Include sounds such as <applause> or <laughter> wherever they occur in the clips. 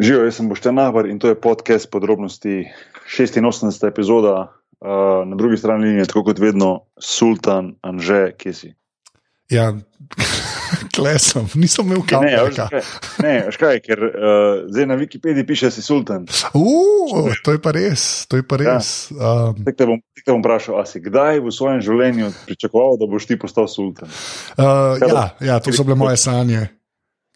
Živijo, jaz sem Boštjan Nahbar in to je podcast podrobnosti 86. epizoda. Uh, na drugi strani je tako kot vedno Sultan Anže, kje si. Ja, <laughs> klesam, nisem imel. Ne, veš kaj, ne, veš kaj ker uh, zdaj na Wikipediji piše, si Sultan. Uh, to je pa res, to je pa res. Ja. Um, te bom, te bom vprašal, a si kdaj v svojem življenju pričakoval, da boš ti postal Sultan? uh, ja, ja, to so bile moje sanje.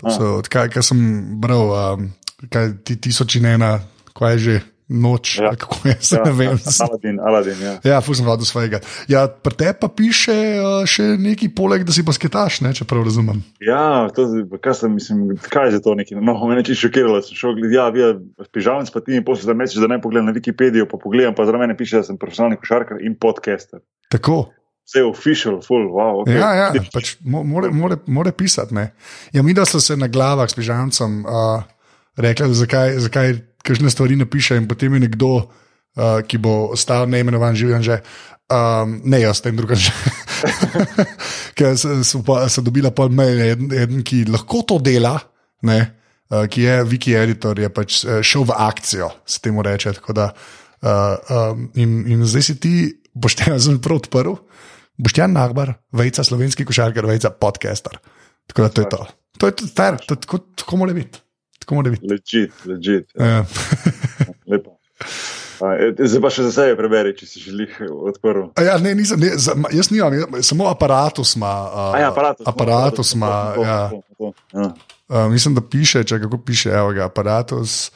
To so, odkaj kaj sem bral, um, kaj ti tisoč in ena, kaj je že noč, Ja. ja. kako je, <laughs> se ja, ne vem. Aladin, Aladin, ja. Ja, fuzem rado svojega. Ja, pri tebi pa piše uh, še nekaj poleg, da si basketaš, ne, če prav razumem. Ja, to, kaj, sem, mislim, kaj je za to neki? No, me je čisto šokiralo. Sem šel gledati, ja, vi, pižamec pa ti in posebej za mesec, da ne pogledam na Wikipedijo, pa pogledam, pa zraven piše, da sem profesionalni košarkar in podcaster. Tako. Vse je official, full, wow. Okay. Ja, ja pač mo- more, more, more pisati. Ne. Ja, mi, da so se na glavah s pižamcem uh, rekli, zakaj, zakaj kakšne stvari ne piše, in potem je nekdo, uh, ki bo ostal neimenovan, živijo že. Um, ne, jaz tem drugim že. <laughs> Ker so dobila pol mail, eden, ki lahko to dela, ne, uh, ki je wiki editor, je pač eh, šel v akcijo, se temu reče. Da, uh, um, in, in zdaj si ti, boš te jaz prav odprl. Boštjan Nagbar, vejca slovenski košarkar, vejca podcaster. Tako da to je to. To je to, star, to je tako, tako mora biti. Tako mora biti. Legit, legit. Ja. Ja. Lepo. E, Zdaj pa še za sebe preberi, če si želiš odprl. A Ja, ne, nisem, ne, za, jaz nimam, samo aparatus ima. Uh, ja, aparatus. aparatus ima. Ja. Ja. Uh, mislim, da piše, če kako piše, evo ga, aparatus.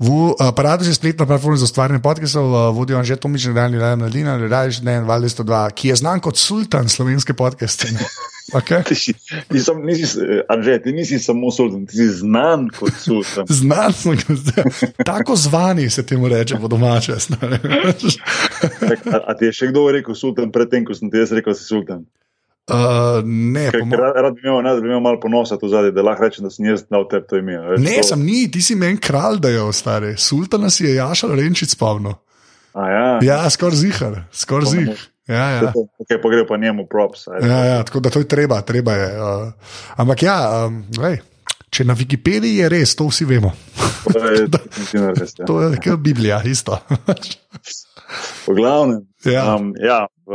V, aparatus je spletna platforma za ustvarjanje podcastov, uh, vodijo Anže Tomič, Nedalji Rajan Mladina, Redajš Dan, Valde 102, ki je znan kot sultan slovenske podcaste. Okay? <laughs> Ti ti sam, nisi, eh, Anže, ti nisi samo sultan, ti si znan kot sultan. <laughs> Znan sem, kot tako zvani se temu reče po domače. <laughs> Tak, A, a ti je še kdo rekel sultan predtem, ko sem ti jaz rekel, da si sultan? Uh, ne, mo- rad, rad bi imel, ne, da bi imel malo ponosa tu zadaj, da lahko rečem, da sem jaz dal tebi to ime. veš, ne, to- sem ni, ti si meni kralj, da je ostari. Sultana si je Jašal Renčic spomnil. A ja, Ja, skoraj zihar, skoraj To ne zih. moreš. Ja, ja. okay, pa gre pa njemu props. Ja, ja, tako da to je treba, treba je. Uh, ampak ja, um, glej, če na Wikipediji je res, to vsi vemo. To je <laughs> definitivno res. Ja. To je Biblija, isto. V glavnem. Ja. Um, ja, v,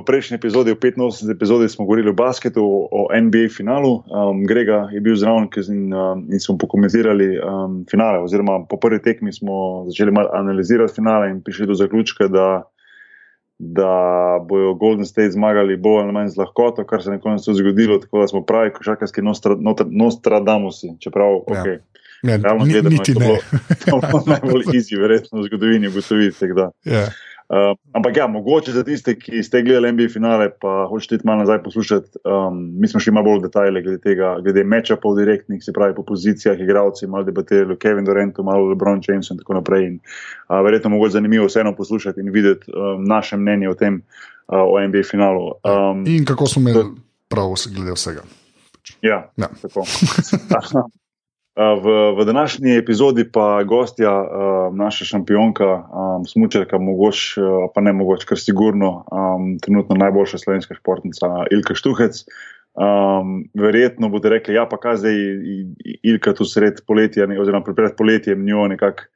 v prejšnji epizodi, v 85. epizodi, smo govorili o basketu, o NBA finalu. Um, Grega je bil zraven in, um, in smo pokomentirali um, finale. Oziroma, po prvi tekmi smo začeli analizirati finale in prišli do zaključka, da, da bojo Golden State zmagali bolj ali manj z lahkoto, kar se je na koncu zgodilo. Tako da smo pravi košarkarski nostra, nostra, Nostradamusi. Čeprav, Ja. okay, Ne, realno ni, gledano, je niti to ne. bilo- <laughs> to bilo najbolj easy, verjetno v zgodovini ugotoviti. tako da. Ja. Uh, ampak ja, mogoče za tiste, ki ste gledali NBA finale, pa hočete iti malo nazaj poslušati. Um, mi smo šli malo bolj v detajle glede tega, glede matchupov direktnih, se pravi po pozicijah, igravci, malo debatirali o Kevinu Durantu, malo o LeBron Jamesu in tako naprej. In, uh, verjetno mogoče zanimivo vseeno poslušati in videti um, naše mnenje o tem, uh, o NBA finalu. Um, In kako smo imeli prav glede vsega. ja, Ja. tako. <laughs> V, v današnji epizodi pa gostja, naša šampionka, um, smučarka, mogoče, uh, pa ne mogoče, kar sigurno, um, trenutno najboljša slovenska športnica Ilka Štuhec. Um, verjetno boste rekli, ja, pa kaj zdaj Ilka tu sred poletja, ne, oziroma pred poletjem njo nekako.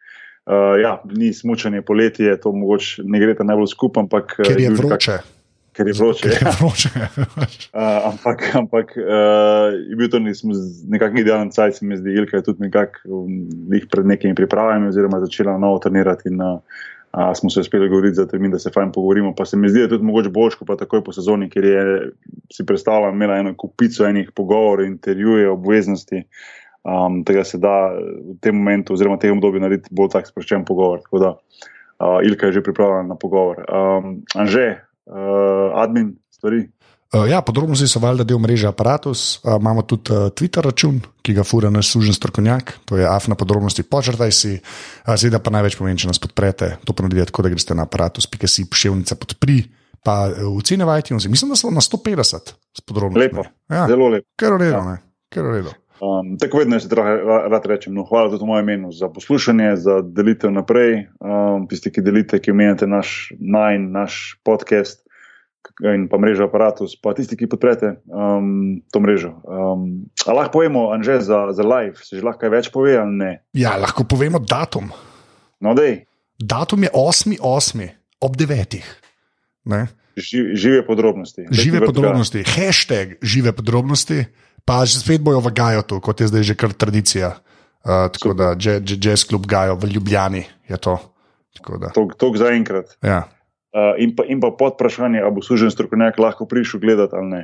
Uh, ja, ni smučanje poletje, to mogoče ne gre ta najbolj skupaj, ampak Ker je vroče. Ker je vroče. Ker ja. je vroče. Uh, ampak ampak uh, je bil to nekakšen idealen cajt, se mi zdi, Ilka je tudi nekako um, pred nekimi pripravami, oziroma začela novo trenirati. In, uh, uh, smo se uspeli govoriti za termin, da se fajn pogovorimo. Pa se mi zdi, da je tudi mogoče boljš, kot pa takoj po sezoni, ker je si predstavljala, imela eno kupico enih pogovorov, intervjuje, obveznosti. Um, tega se da v tem momentu, oziroma v tem obdobju, narediti bolj tak sproščen pogovor. Tako da uh, Ilka je že pripravljena na pogovor. Um, Anže, uh, admin, stvari. Uh, ja, podrobnosti so valjda del mreže Apparatus. Uh, imamo tudi uh, Twitter račun, ki ga fura naš sužen strokovnjak, to je afna podrobnosti, počrtaj si. Uh, Seveda pa največ pomeni, če nas podprete. To pa naredite tako, da greste na aparatus.si pošiljnica podpri. Pa uh, ocenjevajte, mislim, da so na 150 s podrobnostmi. Lepo, Ja, zelo lepo. ker v redu, Ja. ne. Ker v redu. Um, tako vedno se trohe rad rečem. No, hvala tudi v mojem imenu za poslušanje, za delitev naprej. Um, tisti, ki delite, ki omenjate naš, najn, naš podcast, in pa mrežo aparatus, pa tisti, ki podprete um, to mrežo. Um, a lahko povemo, Anže, za, za live, se že lahko kaj več pove ali ne? Ja, lahko povemo datum. No, dej, Datum je 8.8. ob 9. Ne? ži, žive podrobnosti. Žive podrobnosti, hashtag žive podrobnosti, pa že spet bojo v Gajotu, kot je zdaj že kar tradicija. Uh, tako da Jazz Club Gajo v Ljubljani je to. Tok, tok zaenkrat. ja. Uh, in, pa, in pa pod vprašanje, ali bo služen strokovnjak lahko prišel gledati ali ne.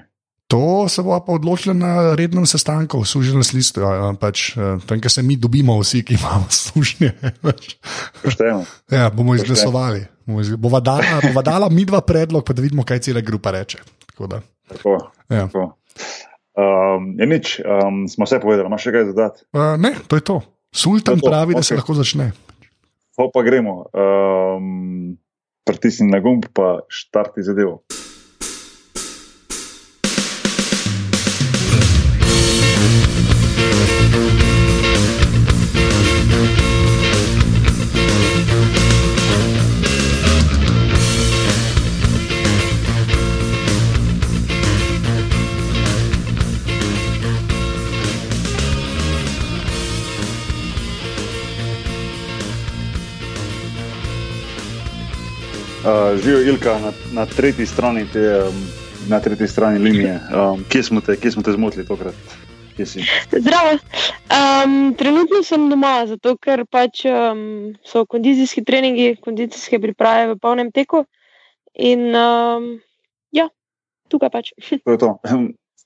To se bo pa odločilo na rednem sestanku, služeno listu. Pač, eh, tam, kjer se mi dobimo, vsi, ki imamo služne. <laughs> Pač, Pošteno. ja, bomo izglasovali. Bomo izg- Bova dala, bova dala mi dva predlog, pa da vidimo, kaj cela grupa reče. Tako da, Tako, ja. tako. Um, je nič, um, smo vse povedali, imaš še kaj dodati? uh, ne, to je to. Sultan To je to, pravi, da se lahko začne. Pa pa gremo. Um, pritisni na gumb, pa štarti zadevo. Živijo Ilka na, na tretji strani te, um, na tretji strani linije. Um, kje, smo te, kje smo te zmotili tokrat? Zdravo. Um, trenutno sem doma, zato ker pač um, so kondicijski treningi, kondicijske priprave v polnem teku. In um, ja, tukaj pač. To je to.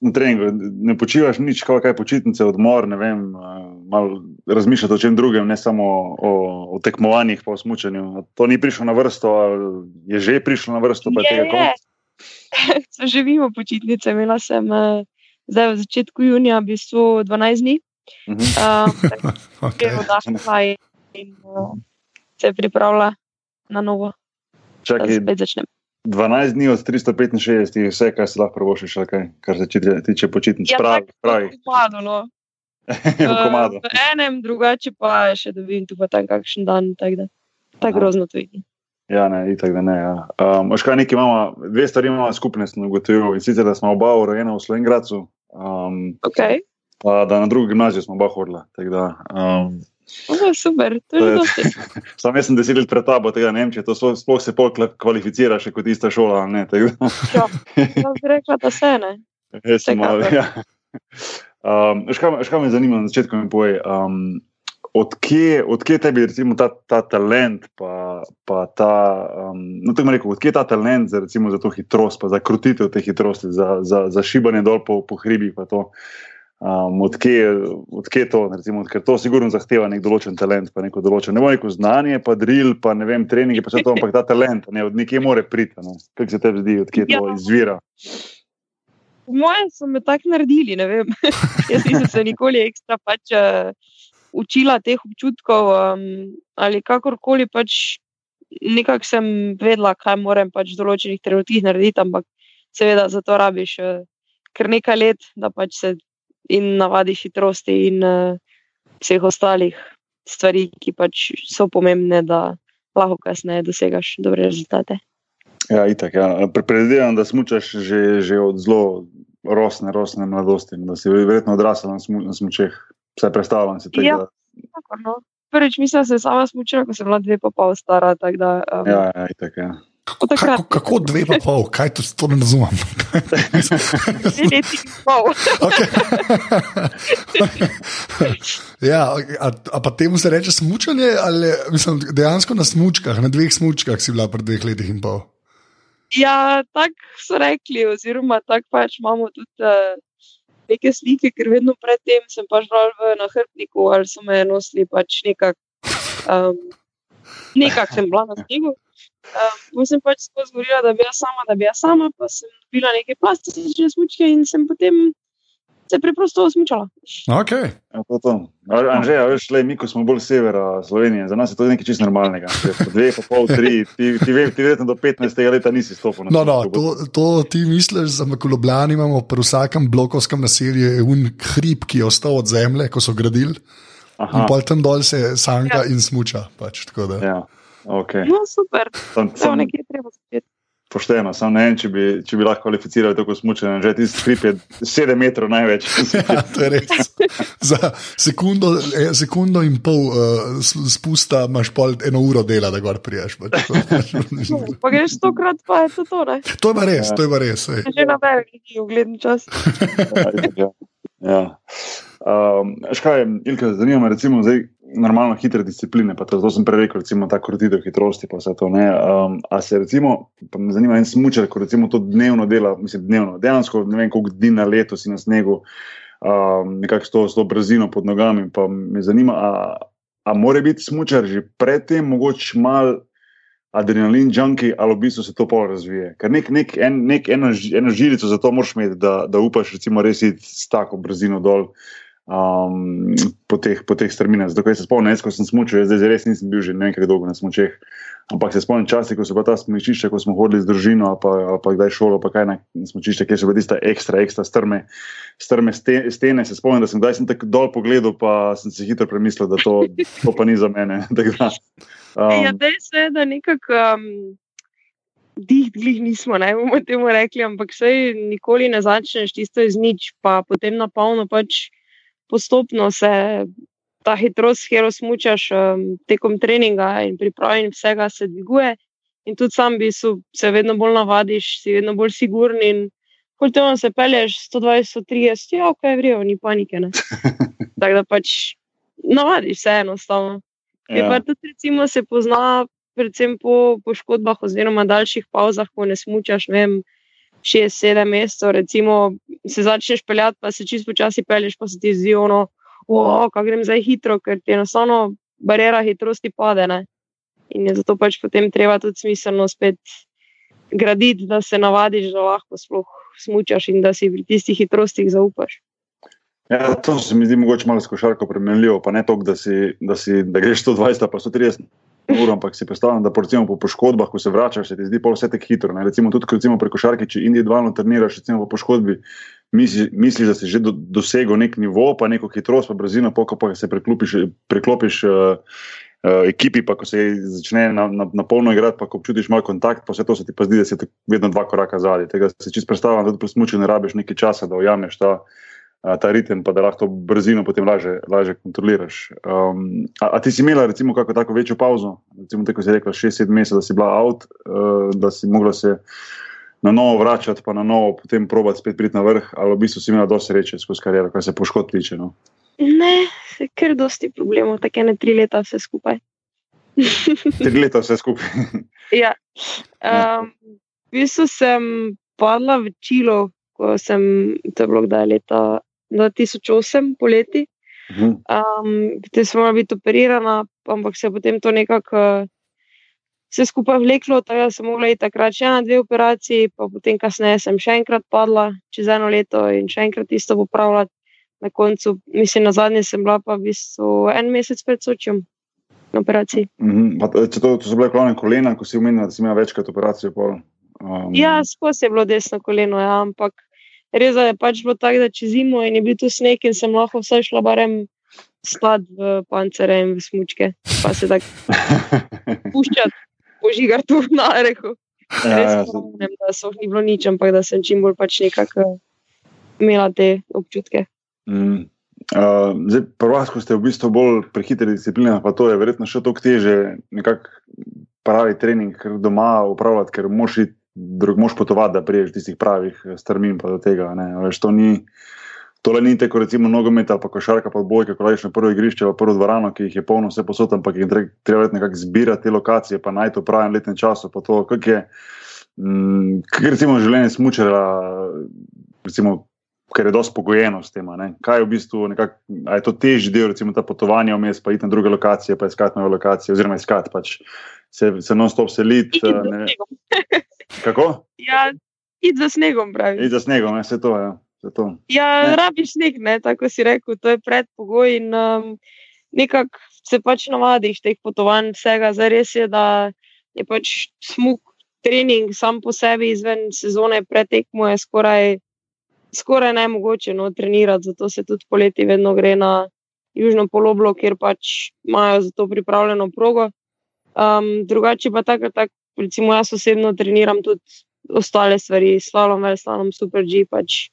Na treningu ne počivaš nič, kaj, kaj počitnice, odmor, ne vem, uh, malo razmišljati o čem drugem, ne samo o, o tekmovanjih, pa o smučanju. To ni prišlo na vrsto, je že prišlo na vrsto, pa je tega konec. Se <laughs> živimo počitnice. Imela sem uh, zdaj v začetku junija, v bistvu 12 dni. Mhm. <laughs> Um, da Okay. je oddahla in, in uh, se pripravlja na novo, da Čakaj, spet začnem. 12 dni od 365 je vse, kar se lahko prvošiš, kaj, kar se tiče, tiče počitnic. Ja, pravi, pravi. Komado, no. v komadu. <laughs> V enem, drugače pa še dobim tu pa tam kakšen dan. Tako da, tako grozno to je. Ja, ne, itak da ne. Ja. Um, Oškaj, nekaj imamo, dve stvari imamo skupne, sem ugotovil. In sicer, da smo oba rojena v Slovengradcu, um, Okay. pa da na drugo gimnazijo smo oba hodila. Da, um, Oh, super, to je To je- dosti. <laughs> sam jaz sem deset let pred tabo, tega ne vem, če to sploh, se pol kvalificira še kot ista šola. Ne, da, Jaz bi rekla, da se ne. <laughs> jaz sem malo. <laughs> Ja. Um, veš, kaj, me- zanima na začetku, mi povej. Um, Odkje, odkje tebi recimo, ta, ta talent, pa, pa ta, um, no, tako rekel, odkje ta talent za, recimo, za to hitrost, pa za krutitev te hitrosti, za, za, za šibanje dol po, po hribih, to. Um, odkje, odkje to, recimo, ker to sigurno zahteva nek določen talent, pa neko določeno, ne bo neko znanje, pa drill, pa ne vem, treningi, pa vse to, ampak ta talent, ne, od nekje more priti. ne. Kako se tebi zdi, odkje to Ja. izvira? Po mojem so me tako naredili. ne vem. <laughs> Jaz nisem se nikoli ekstra pač, uh, učila teh občutkov um, ali kakorkoli. Pač, Nekako sem vedela, kaj moram pač v določenih trenutkih narediti, ampak seveda za to rabiš uh, kar nekaj let, da pač se in navadiš hitrosti in uh, vseh ostalih stvari, ki pač so pomembne, da lahko kasneje dosegaš dobre rezultate. Ja, itak. Ja. Pre- Predvidevam, da smučaš že, že od zelo rosne, rosne mladosti, da si verjetno odrasel na, smu, na smučeh. Vse predstavljam si tega. Ja. Tako, no. Prvič mislim, da sem sama smučila, ko sem bila dve pa pol stara. Da, um, Ja, ja, itak, ja. Takrat Kako, kako dve pa pol, kaj to, to ne razumem. dve leti in pol. Ja, a, a pa temu se reče smučanje, ali mislim, dejansko na smučkah, na dveh smučkah si bila pred dveh letih in pol. Ja, tako so rekli, oziroma tako pač imamo tudi uh, neke slike, ker vedno predtem sem pač bral v nahrbtniku ali so me nosili pač nekako. Um, nekako sem bila na snegu. Um, potem sem pač skozi govorila, da bi jaz sama, da bi jaz sama, pa sem dobila neke plastične smučke in sem potem se preprosto smučala. Okay. ja to, to. A- Anže, a veš, le, mi, ko smo bolj severa Slovenije, za nas je to nekaj čist normalnega. Dve, pa pol, tri, ti, ti, ve- ti verjetno do 15. leta nisi stopil na No, no, smučko. to, to ti misliš, za Ljubljani imamo pri vsakem blokovskem naselju je un hrib, ki je ostal od zemlje, ko so gradili. In Aha, pol tam dol se sanka Ja. in smuča. Pač, tako da. ja, okay. No, super, Sam, samo sam, nekje je treba začeti. pošteno, samo ne vem, če bi, če bi lahko kvalificirali tako smučanje. Že ti strip je 7 metrov največ. <laughs> ja, to je res. Za sekundo, eh, sekundo in pol uh, spusta imaš pol eno uro dela, da gor priješ. Pač. <laughs> pa greš stokrat, pa je to to. Ne? To je pa res, to je pa res. Ej. Že na veliki ugledni čas. ja, ja. Um, škaj, Ilka, zanima me, recimo, zdaj normalno hitre discipline, pa to sem prej rekel, recimo ta krotitev hitrosti, pa vse to ne. Um, a se recimo, pa me zanima en smučar, ko recimo to dnevno dela, mislim, dnevno, dejansko ne vem, koliko dni na leto si na snegu, um, nekako s to, to brzino pod nogami, pa me zanima, a, a more biti smučar že predtem, mogoče mal adrenalin junkie, ali v bistvu se to pol razvije. Ker nek, nek, en, nek eno, eno žilico za to moraš imeti, da, da upaš recimo res iti s tako brzino dol um, po teh, teh strminah. Zato se spomnim, ko sem smučil, zdaj res nisem bil že nekaj dolgo na smučeh. Ampak se spomnim časi, ko so pa ta smočišča, ko smo hodili z družino, pa, pa kdaj šolo, pa kaj na smočišče, kjer so bile tiste ekstra, ekstra strme, strme stene. Se spomnim, da sem kdaj sem tako dol pogledal, pa sem si hitro premislil, da to, to pa ni za mene. <laughs> Da, um, ja, dejstvo je, da nekako. Um... Dih, glih nismo, ne bomo temu rekli, ampak vse nikoli ne začneš tisto iz nič, pa potem na polno pač postopno se ta hitrost, ki jo smučaš um, tekom treninga in pripravi, in vsega se dviguje. In tudi sam bi se vedno bolj navadiš, si vedno bolj siguren. In kot te on se pelješ 120, 130, ja, ok, vrijo, ni panike. <laughs> Tako da pač navadiš se enostavno. Ja. Pa tudi recimo se pozna, predvsem po poškodbah oziroma daljših pauzah, ko ne smučaš, ne vem šest, sedem mesecev, recimo, se začneš peljati, pa se čisto počasi pelješ, pa se ti zdi ono, kako grem zdaj hitro, ker ti enostavno barjera hitrosti pade. Ne? In je zato pač potem treba tudi smiselno spet graditi, da se navadiš, da lahko sploh smučaš in da si pri tistih hitrostih zaupaš. Ja, to se mi zdi mogoče malo s košarko primerljivo, pa ne toliko, da, da, da greš 120 pa 130 ur, ampak si predstavljam, da recimo, po poškodbah, ko se vračaš, se ti zdi vse tako hitro. Ne? Recimo tudi recimo pri košarki, če individualno treniraš, recimo po poškodbi, misliš, misli, da si že do, dosegel nek nivo, pa neko hitrost, pa brzino, pa ko pa se preklopiš, preklopiš uh, uh, ekipi, pa ko se začne na, na, na polno igrati, pa ko občutiš malo kontakt, pa vse to se ti pa zdi, da si vedno dva koraka zadaj. Tega se čisto predstavljam, da tudi pri smuču ne rabiš nekaj časa, da ujameš ta ta ritem, pa da lahko brzino potem lažje kontroliraš. Um, a, a ti si imela, recimo, kako tako večjo pauzo, recimo, tako si rekla, 6-7 mesecev, da si bila out, uh, da si mogla se na novo vračati, pa na novo potem probati spet priti na vrh, ali v bistvu si imela dosti sreče skozi kariero, kar se poškodb tiče. No? Ne, ker dosti problemov, tako ne tri leta vse skupaj. <laughs> tri leta vse skupaj. <laughs> ja. Um, v bistvu sem padla v čilo, ko sem, to je bilo kdaj leta 2008, poleti. Um, te smo morali biti operirana, ampak se je potem to nekako vse skupaj vleklo. Tako da sem mogla iti takrat še na dve operaciji, pa potem kasneje sem še enkrat padla, čez eno leto in še enkrat isto popravljati. Na koncu, mislim, na zadnje sem bila pa v bistvu en mesec pred sočjem na operaciji. Mm -hmm. pa, to, to so bile kolone kolena, ko si umenila, da si imela večkrat operacijo. Um... Ja, skozi je bilo desno koleno, ja, ampak res je pač bilo tako, da čez zimo je bil tu sneg in sem lahko vse šla barem sklad v pancere in v smučke. Pa se tako <laughs> puščati, požigar tu <laughs> na reku. Ja, res ja, ne vem, da so ni bilo nič, ampak da sem čim bolj pač nekako imela te občutke. Mm. Uh, zdaj, prvo, ko ste v bistvu bolj prehitri discipline, pa to je verjetno še toliko teže, nekako pravi trening doma upravljati, ker moš iti drug mož potovati, da priješ tistih pravih eh, strmin. Veš, to ni, tole ni tako, recimo, nogomet ali pa košarka, pa bojka, ko greš na prvo igrišče, pa prvo dvorano, ki jih je polno vse posod, ampak jih treba nekako zbirati te lokacije, pa naj to pravim letnem času. To, kak je, mm, kak recimo življenje smučera, recimo. Ker je dosti pogojeno s tem. Kaj je v bistvu, nekak, je to težji del, recimo ta potovanja vmes, pa iti na druge lokacije, pa iskati nove lokacije, oziroma iskati pač se, se non-stop seliti. <laughs> Kako? Ja, id za snegom, pravi. Id za snegom, vse to je. Ja. To. Ja, ne. rabiš sneg, ne, tako si rekel, to je predpogoj. In um, nekako se pač navadiš teh potovanj, vsega. Zdaj res je, da je pač smog trening sam po sebi izven sezone, pretekmo je skoraj, skoraj najmogoče no, trenirati. Zato se tudi poleti vedno gre na južno poloblo, kjer pač imajo za to pripravljeno progo. Um, drugače pa tako, tak, recimo jaz osebno treniram tudi ostale stvari, slalom, slalom, super G. Pač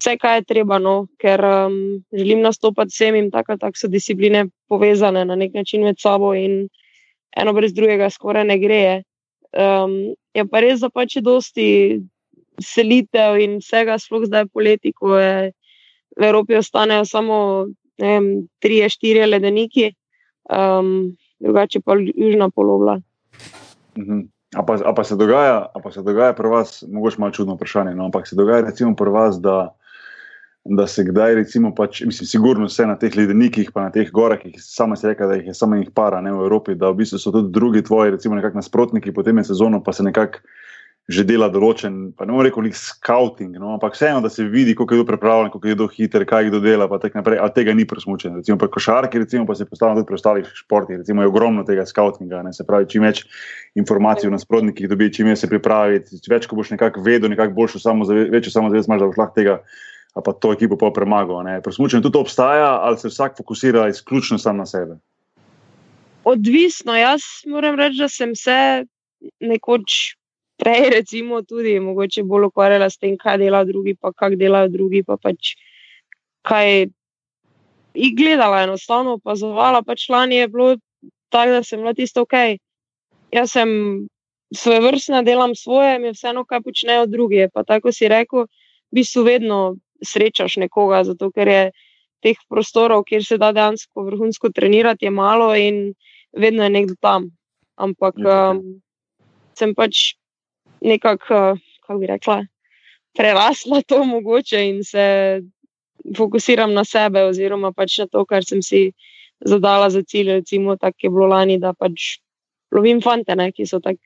vse, kar je treba, no, ker um, želim nastopati vsem in tako, tako so discipline povezane na nek način med sabo in eno brez drugega skoraj ne gre. Um, je pa res, da pač je dosti selitev in vsega, sploh zdaj poleti, ko je v Evropi ostanejo samo vem, tri, štiri ledeniki, um, drugače pa južna polobla. Mhm. A pa, a, pa dogaja, a pa se dogaja pri vas, mogoče malo čudno vprašanje, no, ampak se dogaja recimo pri vas, da da se kdaj, recimo, pač, mislim, sigurno vse na teh ledenikih, pa na teh gorah, ki samo se reka, da jih je samo njih para, ne v Evropi, da v bistvu so tudi drugi tvoji, recimo, nekakšni nasprotniki, potem je sezono, pa se nekako že dela določen, pa ne morem reči, nek scouting, no, ampak vseeno, da se vidi, kako je kdo pripravljen, kako je kdo hiter, kaj kdo dela, pa tako naprej, a tega ni presmučeno. Recimo pri košarki, recimo, pa se postavlja tudi pri ostalih športih, recimo je ogromno tega scoutinga, ne, se pravi, čim več informacij o nasprotnikih dobi, čim več se pripravi, več, ko boš nekako vedel, nekako boljšo samozavest, večjo samozavest imaš, da boš lahko tega pa to ekipo pa premagal. Presmučenje tudi obstaja, ali se vsak fokusira izključno sam na sebe? Odvisno. Jaz moram reči, da sem se nekoč prej, recimo, tudi mogoče bolj ukvarjala s tem, kaj delajo drugi, pa kako delajo drugi. Pa pač kaj jih gledala, enostavno opazovala. Pač lani je bilo tako, da sem bila tisto ok. Jaz sem svoje vrstne, delam svoje, mi je vseeno, kaj počnejo drugi. Pa tako si rekel, v bistvu vedno srečaš nekoga, zato ker je teh prostorov, kjer se da dejansko vrhunsko trenirati, je malo in vedno je nekdo tam. Ampak um, sem pač nekako, kako bi rekla, prerasla to mogoče in se fokusiram na sebe, oziroma pač na to, kar sem si zadala za cilj. Recimo, tako je bilo lani, da pač lovim fante, ne, ki so tako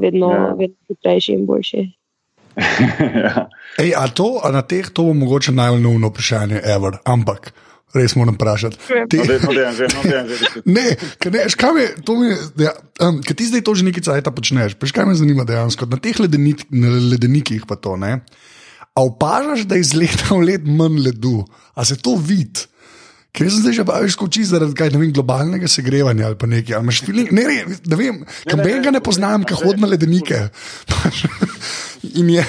vedno, ja. vedno hitrejši in boljši. <laughs> ja. Ej, a to, a na teh, to bo mogoče najbolj neumno vprašanje, ever. ampak res moram vprašati. Ti... No, no, <laughs> ne, ne, škaj me, to mi, ja, um, ker ti zdaj to že nekaj časa počneš, pa škaj me zanima dejansko, na teh ledenik, na ledenikih pa to, ne. A opažaš, da je iz leta v let manj ledu, a se to vidi? Ker sem zdaj že baviš skoči zaradi kaj, vem, globalnega segrevanja ali pa nekaj. Ali feeling, ne, ne, ne vem, kam ga ne poznam, kaj hodi na ledenike. <laughs> je,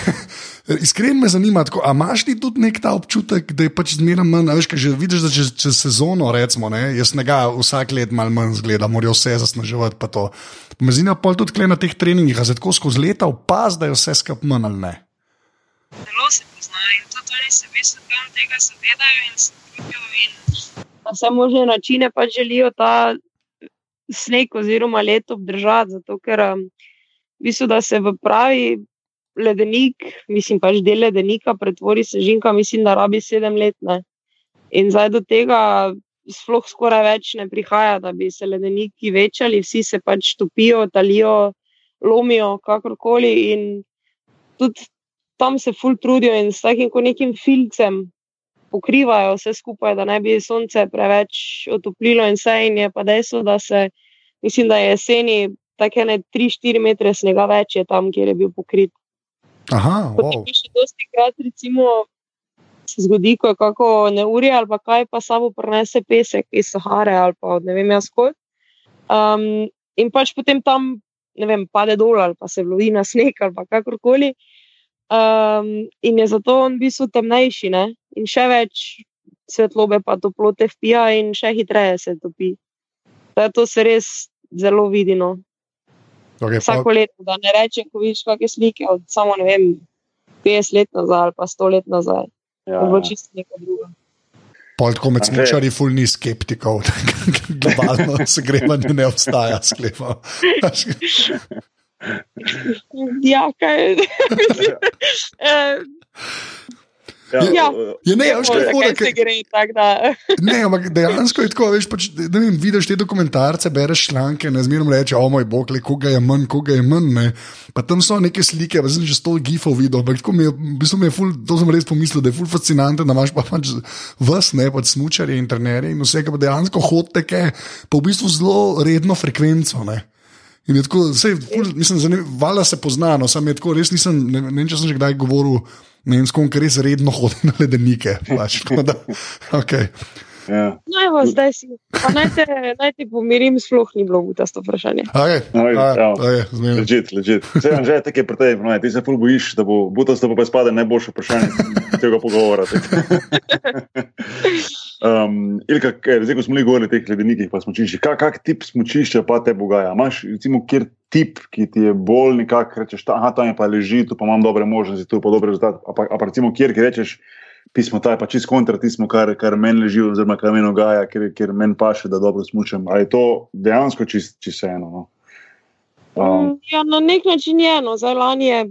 iskreno me zanima, ali imaš ti tudi nek ta občutek, da je pač zmeraj manj, veš, že vidiš, da čez, čez sezono, recimo, ne, jaz snega vsak let malo manj zgleda, morajo vse zasnaževati. Me zanima pa tudi na teh treningih, ali se tako skozi leta opaz, da je vse skup manj ali ne. Zelo se pozna in tudi oni se v bistvu tega zavedajo in se trudijo na vse možne načine pač želijo ta sneg oziroma let obdržati. Zato, ker um, mislim, da se v pravi ledenik, mislim pač del ledenika, pretvori se žinka, mislim, da rabi sedem let. Ne. In zdaj do tega sploh skoraj več ne prihaja, da bi se ledeniki večali, vsi se pač topijo, talijo, lomijo, kakorkoli. In tudi tam se ful trudijo in s takim nekim filcem pokrivajo vse skupaj, da ne bi sonce preveč otoplilo in vse. In je pa dejstvo, da se, mislim, da je jeseni tako ne 3-4 metre snega več je tam, kjer je bil pokrit. Aha, wow. Še dosti krat, recimo, se zgodi, ko je kako neurje ali pa kaj, pa samo prenese pesek iz Sahare ali pa ne vem jaz kot. Um, in pač potem tam, ne vem, pade dol ali pa se vlovi na sneg ali pa kakorkoli. Um, in je zato on v bistvu temnejši, ne? in še več svetlobe, pa toplote vpija, in še hitreje se topi. To se res zelo vidi. Okay, Vsako pa... leto, da ne rečem, ko vidiš kakšne slike od samo vem, 50 let nazaj ali pa 100 let nazaj. Ja. Bo čisto nekaj drugega. Pol tako med smočari, ful ni skeptikov, da <laughs> globalno segrevanje ne obstaja, sklepam. ja, kaj je. <laughs> <laughs> Ja, ja. ja, ne, veš, kaj, kaj se gre tako, da. <laughs> ne, ampak dejansko je tako, veš, pač, da vem, vidiš te dokumentarce, bereš članke, ne zmerno reče, o moj bog, le koga je manj, koga je manj. Ne. Pa tam so neke slike, pa sem že sto gifov videl, ampak tako mi je, v bistvu mi je ful, to sem res pomislil, da je ful fascinantno, da imaš pa pač vas, ne, pač smučarje in trenerje in vse, ki pa dejansko hodite, pa v bistvu zelo redno frekvenco. Ne. In je tako, vse, ful, mislim, zanim, se pozna, no, sam je tako, res nisem, ne, ne vem, če sem že kdaj govoril, ne vem, s kom, ker res redno hodi na ledenike. Pač, da, okay. Ja. No, evo, zdaj si. Pa naj te, naj te pomirim, sploh ni bilo butasto vprašanje. Okay. No, ja. Okay, zmerno. Ležit, ležit. Vse je že tako je pri tebi, no, ti se ful bojiš, da bo butasto pa spada najboljše vprašanje tega pogovora. <laughs> Um, Ilka, kaj, zdaj, ko smo mi govorili o teh ledenikih, pa smočiščih, kak, kak tip smočišča pa te bogaja? Imaš, recimo, kjer tip, ki ti je bolj nekako, rečeš, ta, aha, tam je pa leži, tu pa imam dobre možnosti, tu pa dobre rezultate. A pa, a pa recimo, kjer ki rečeš, pismo, ta je pa čist kontra tismo, kar, kar meni leži, oziroma kar meni ogaja, ker, ker meni paše, da dobro smučam. Ali je to dejansko čist, čist eno? No? Um, ja, na nek način je eno, zdaj lani je,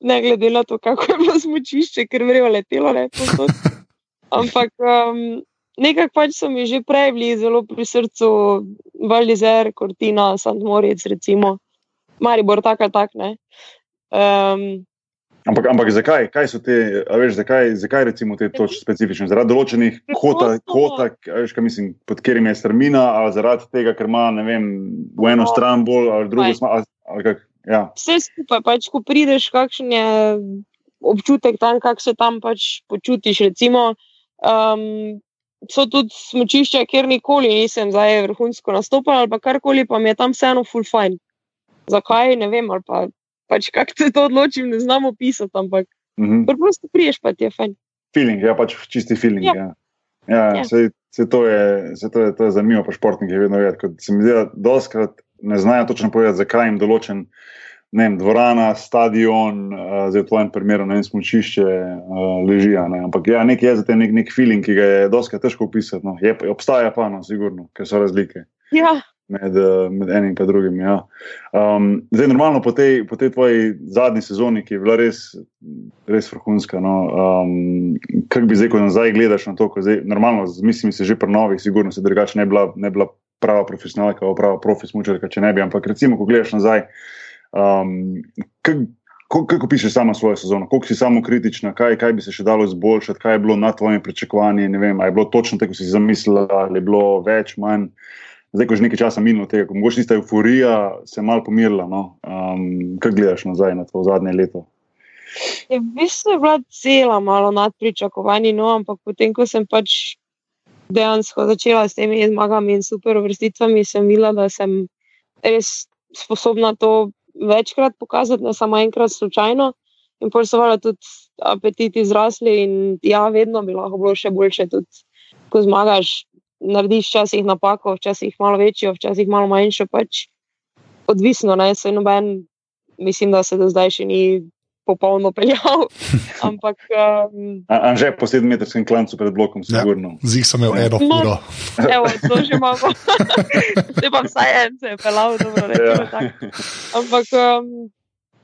ne glede na to, kako je bilo smočišče, ker vrejo letelo, ne posod. <laughs> Ampak um, nekako pač so mi že prej bili zelo pri srcu, Valdizer, Cortina, Sant Moritz, recimo, Maribor, tako ali tako. Um, Ampak, ampak zakaj? Kaj so te, veš, zakaj, zakaj recimo te točke specifične? Zaradi določenih kota, kota a veš, kaj mislim, pod katerim je strmina, ali zaradi tega, ker ima, ne vem, v eno No. stran bolj, ali drugo stran, ja. vse skupaj, pač, ko prideš, kakšen je občutek tam, kako se tam pač počutiš. Recimo, um, so tudi smočišča, kjer nikoli nisem zdaj vrhunsko nastopal, ali karkoli, pa mi je tam vseeno full fajn. Zakaj, ne vem, ali pa pač kako se to odločim, ne znam opisati, ampak Mhm. preprosto priješ, pa ti je fajn. Feeling, ja, pač čisti feeling. Ja, Ja. ja. ja. Sej, sej to, je, sej to, je, to je zanimivo, pa športniki vedno vedo. Se mi zdi, da doskrat ne znajo točno povedati, zakaj jim določen. Ne vem, dvorana, stadion, uh, zdaj v tvojem primeru, ne vem, smočišče uh, leži. a Ne? Ampak ja, nek je za te nek, nek feeling, ki ga je dosti težko opisati. No. Je, obstaja pa, no, sigurno, ker so razlike Ja, med, eh, med enim in drugim. Ja. Um, zdaj, normalno po tej, po tej tvoji zadnji sezoni, ki je bila res, res vrhunska. No, um, Kaj bi zdaj, ko nazaj gledaš na to, ko zdaj, normalno, z mislimi se že pri novih, sigurno se drugače ne, bila- ne bila prava profesionalka, prava profesionalka, če ne bi. Ampak recimo, ko gledaš nazaj, um, ko- kako pišeš samo svojo sezono, koliko si samo kritična, kaj, kaj bi se še dalo izboljšati, kaj je bilo nad tvojimi pričakovanji. ne vem, a Je bilo točno tako, kot si zamislila, ali je bilo več, manj. Zdaj, ko je že nekaj časa minilo tega, ko mogoče tista euforija se je malo pomirila. No? Um, kaj gledaš nazaj na to zadnje leto? je v bistvu je bila cela malo nad pričakovanji, no, ampak potem, ko sem pač dejansko začela s temi zmagami in super vrstitvami, sem videla, da sem res sposobna to večkrat pokazati, ne samo enkrat slučajno. In pol so valjda tudi apetiti zrasli, in ja, vedno bi lahko bilo še boljše. Tudi, ko zmagaš, narediš včasih napako, včasih malo večjo, včasih malo manjšo, pač odvisno, ne, se noben, mislim, da se do zdaj še ni popolno peljal. <laughs> Ampak um, Anže po sedemmetrskem klancu pred blokom, Ja. sigurno. Zig sem imel Ja. eno No. uro. evo, to že imamo. <laughs> Zdaj pa vsaj en se je pelal, dobro rečemo. Ja. tako. Ampak um,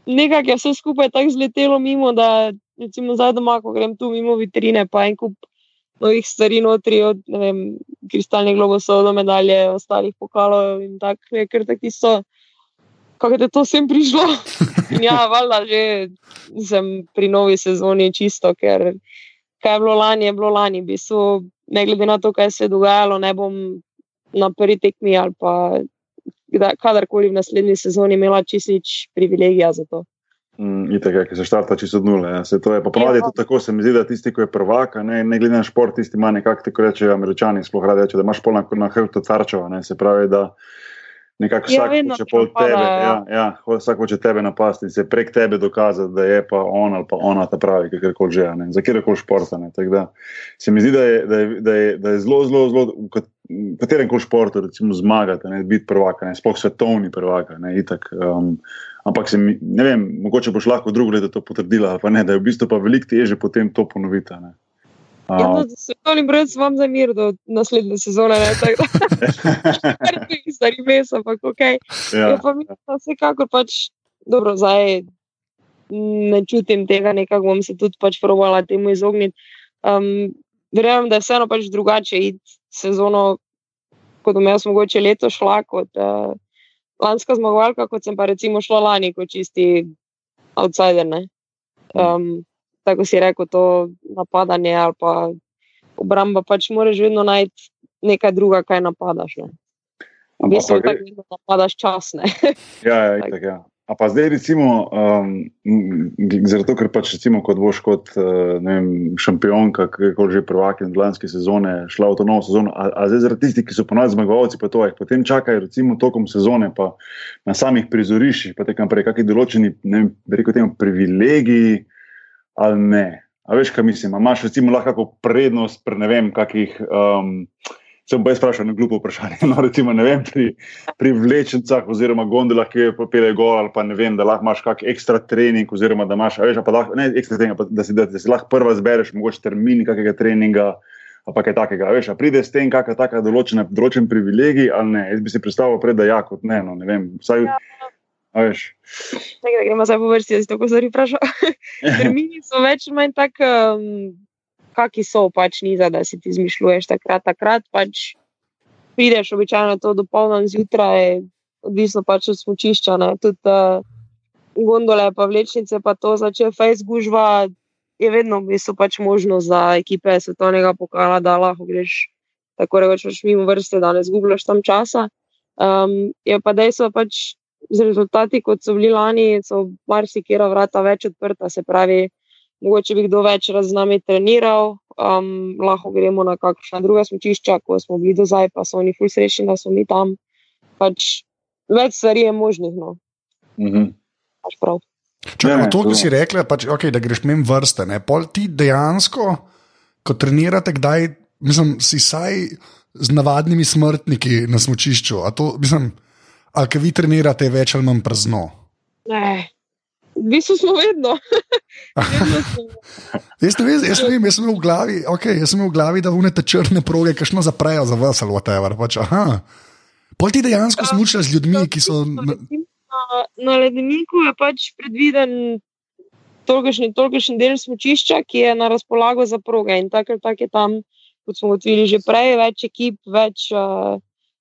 nekako je vse skupaj tako zletelo mimo, da recimo zdaj doma, ko grem tu mimo vitrine, pa en kup novih stvari notri, od ne vem, kristalnih globusov do medalje, ostalih pokalov in tako, je kar tako tisto. Kako je to vsem prišlo? In <laughs> ja, valjda že sem pri novi sezoni čisto, ker kaj je bilo lani, je bilo lani. V bistvu, ne glede na to, kaj se je dogajalo, ne bom na prvi tekmi ali pa kadarkoli v naslednji sezoni imela čistič privilegija za to. Mm, Itek, ki se štarta čisto od nule. Ja. Se to je pa ponavadi Ja. tako, se mi zdi, da tisti, ki je prvak, ne, ne glede na šport, tisti ima nekako, tako rečejo američani, sploh radi reče, da imaš pol na, na hrbtu tarčeva, ne, se pravi, da nekako Ja, vsak vedno hoče pol napada, tebe, ja. ja, ja, vsak hoče tebe napasti in se prek tebe dokazati, da je pa on ali pa ona ta pravi, kakorkoli že, a ne, za kjerkoli športa. Ne, da se mi zdi, da je, da je, da je, da je zelo, zelo, zelo, v kat- v katerem koli športu, recimo zmagati, ne, biti prvak, ne, sploh svetovni prvak, ne, itak. Um, Ampak se mi, ne vem, mogoče boš lahko drugo leto to potrdila, pa ne, da je v bistvu pa veliko teže potem to ponoviti. a Ja, no, svetovni brez vam za mir do naslednje sezone, ne tako kar ti <laughs> stari mes, ampak ok. Ja, ja, pa mislim, da vsekakor pač, dobro, zdaj ne čutim tega, nekako bom se tudi pač probala temu izogniti. Um, verjamem, da je vseeno pač drugače iti sezono, kot bom jaz mogoče leto šla kot uh, lanska zmagovalka, kot sem pa recimo šla lani kot čisti outsider. Ne? Um, tako si rekel, to napadanje ali pa obramba, pač moraš vedno najti nekaj druga, kaj napadaš. Ne? V bistvu ampak, tako vedno napadaš čas. <laughs> Ja, ja, itak, ja. A pa zdaj, recimo, um, zato, ker pač recimo, kot boš kot uh, vem, šampionka, kako že prvak in lanske sezone, šla v to novo sezono, a, a zdaj zaradi tistih, ki so ponovadi zmagovalci, pa to jih potem čakajo, recimo, tokom sezone, pa na samih prizoriščih, pa tekam prej, kakšni določeni, ne vem, reko temu, privilegiji ali ne. A veš, kaj mislim, a imaš recimo lahko prednost pri ne vem, kakih. Um, sem pa jaz vprašal na glupo vprašanje. <laughs> No, recimo, vem, pri, pri vlečnicah oziroma gondolah, ki je popele gor, ali pa ne vem, da lahko imaš kak ekstra trening, oziroma da imaš, veš, pa lahko, ne ekstra trening, pa, da, si, da, da si lahko prva zbereš, mogoče termin kakega treninga. Pa kaj takega, veš, pride s tem, kakšna določena, določen privilegij, ali ne. Jaz bi si predstavljal, pred, da ja, kot ne, no, ne vem. Vsaj, ja. Veš. Nekaj, gremo zdaj po vrsti, jaz tako zori vprašal. <laughs> Termini so več ali manj tak. Um, kaki so, pač ni za, da si ti izmišljuješ takrat, takrat pač prideš običajno to dopolno zjutraj, odvisno pač od smočišča. Tudi uh, gondole, pa vlečnice, pa to začne Facebook, je vedno v bistvu pač možno za ekipe svetovnega pokala, da lahko greš tako rekoč pač mimo vrste, da ne zgubljaš tam časa. Um, je pa dejstvo pač. Z rezultati, kot so bili lani, so marsikera vrata več odprta, se pravi, mogoče bi kdo več z nami treniral, um, lahko gremo na kakšna druga smočišča, ko smo bili do zdaj, pa so oni ful srečni, da so mi tam. Pač več stvari je možnih. No. Mm -hmm. pač Če ne, to, kar si rekla, pač, okay, da greš mem vrste, ne? pol ti dejansko, ko trenirate, kdaj, mislim, si saj z navadnimi smrtniki na smočišču. Ali kaj vi trenirate več ali manj prazno? Ne, v bistvu smo vedno. <laughs> jaz, ne vem, jaz, ne vem, jaz sem imel v glavi, okay, jaz sem imel v glavi da vnete črne proge, kajšno zaprejo za vas ali whatever. Pač, Pol ti dejansko ja, smučaš z ljudmi, ki so. Na, na ledeniku je pač predviden tolikšen del smočišča, ki je na razpolago za proge. In tako tak je tam, kot smo gotovili že prej, več ekip, več uh,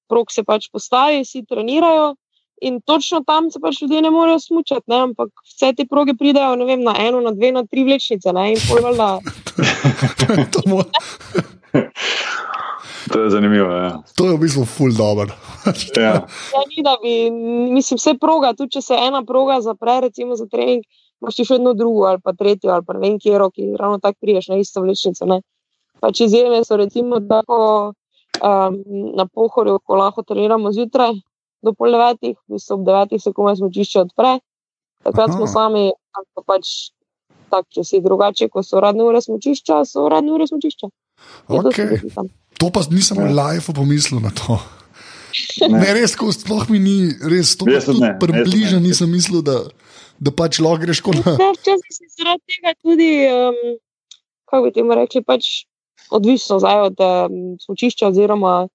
prog se pač postavi, vsi trenirajo. In točno tam se pač ljudje ne morejo smučati, ne? ampak vse te proge pridejo vem, na eno, na dve, na tri vlečnice. <laughs> to, <laughs> to je zanimivo. Ja. To je v bistvu full dobro. <laughs> ja. ja, ni, bi, mislim, vse proga, tudi če se ena proga zapre, recimo za trening, imaš še eno drugo ali pa tretjo ali pa ne vem, kje roki, ravno tako priješ na isto vlečnico. Pač izjeme so recimo tako um, na pohorju, ko lahko treniramo zjutraj do pol devetih, v bistvu ob devetih se komaj smočišče odpre. Takrat Aha. smo sami, pa pač tako, če si drugače, ko so uradne ure smočišča, so uradne ure smočišča. Okay. To pa nisem v live pomislil na to. Ne, ne res, ko sploh mi ni, res to približno nisem mislil, da, da pač lahko greš kot na. Včasih si zaradi tega tudi, um, kako bi temu rekli, pač odvisno od um, smočišča oziroma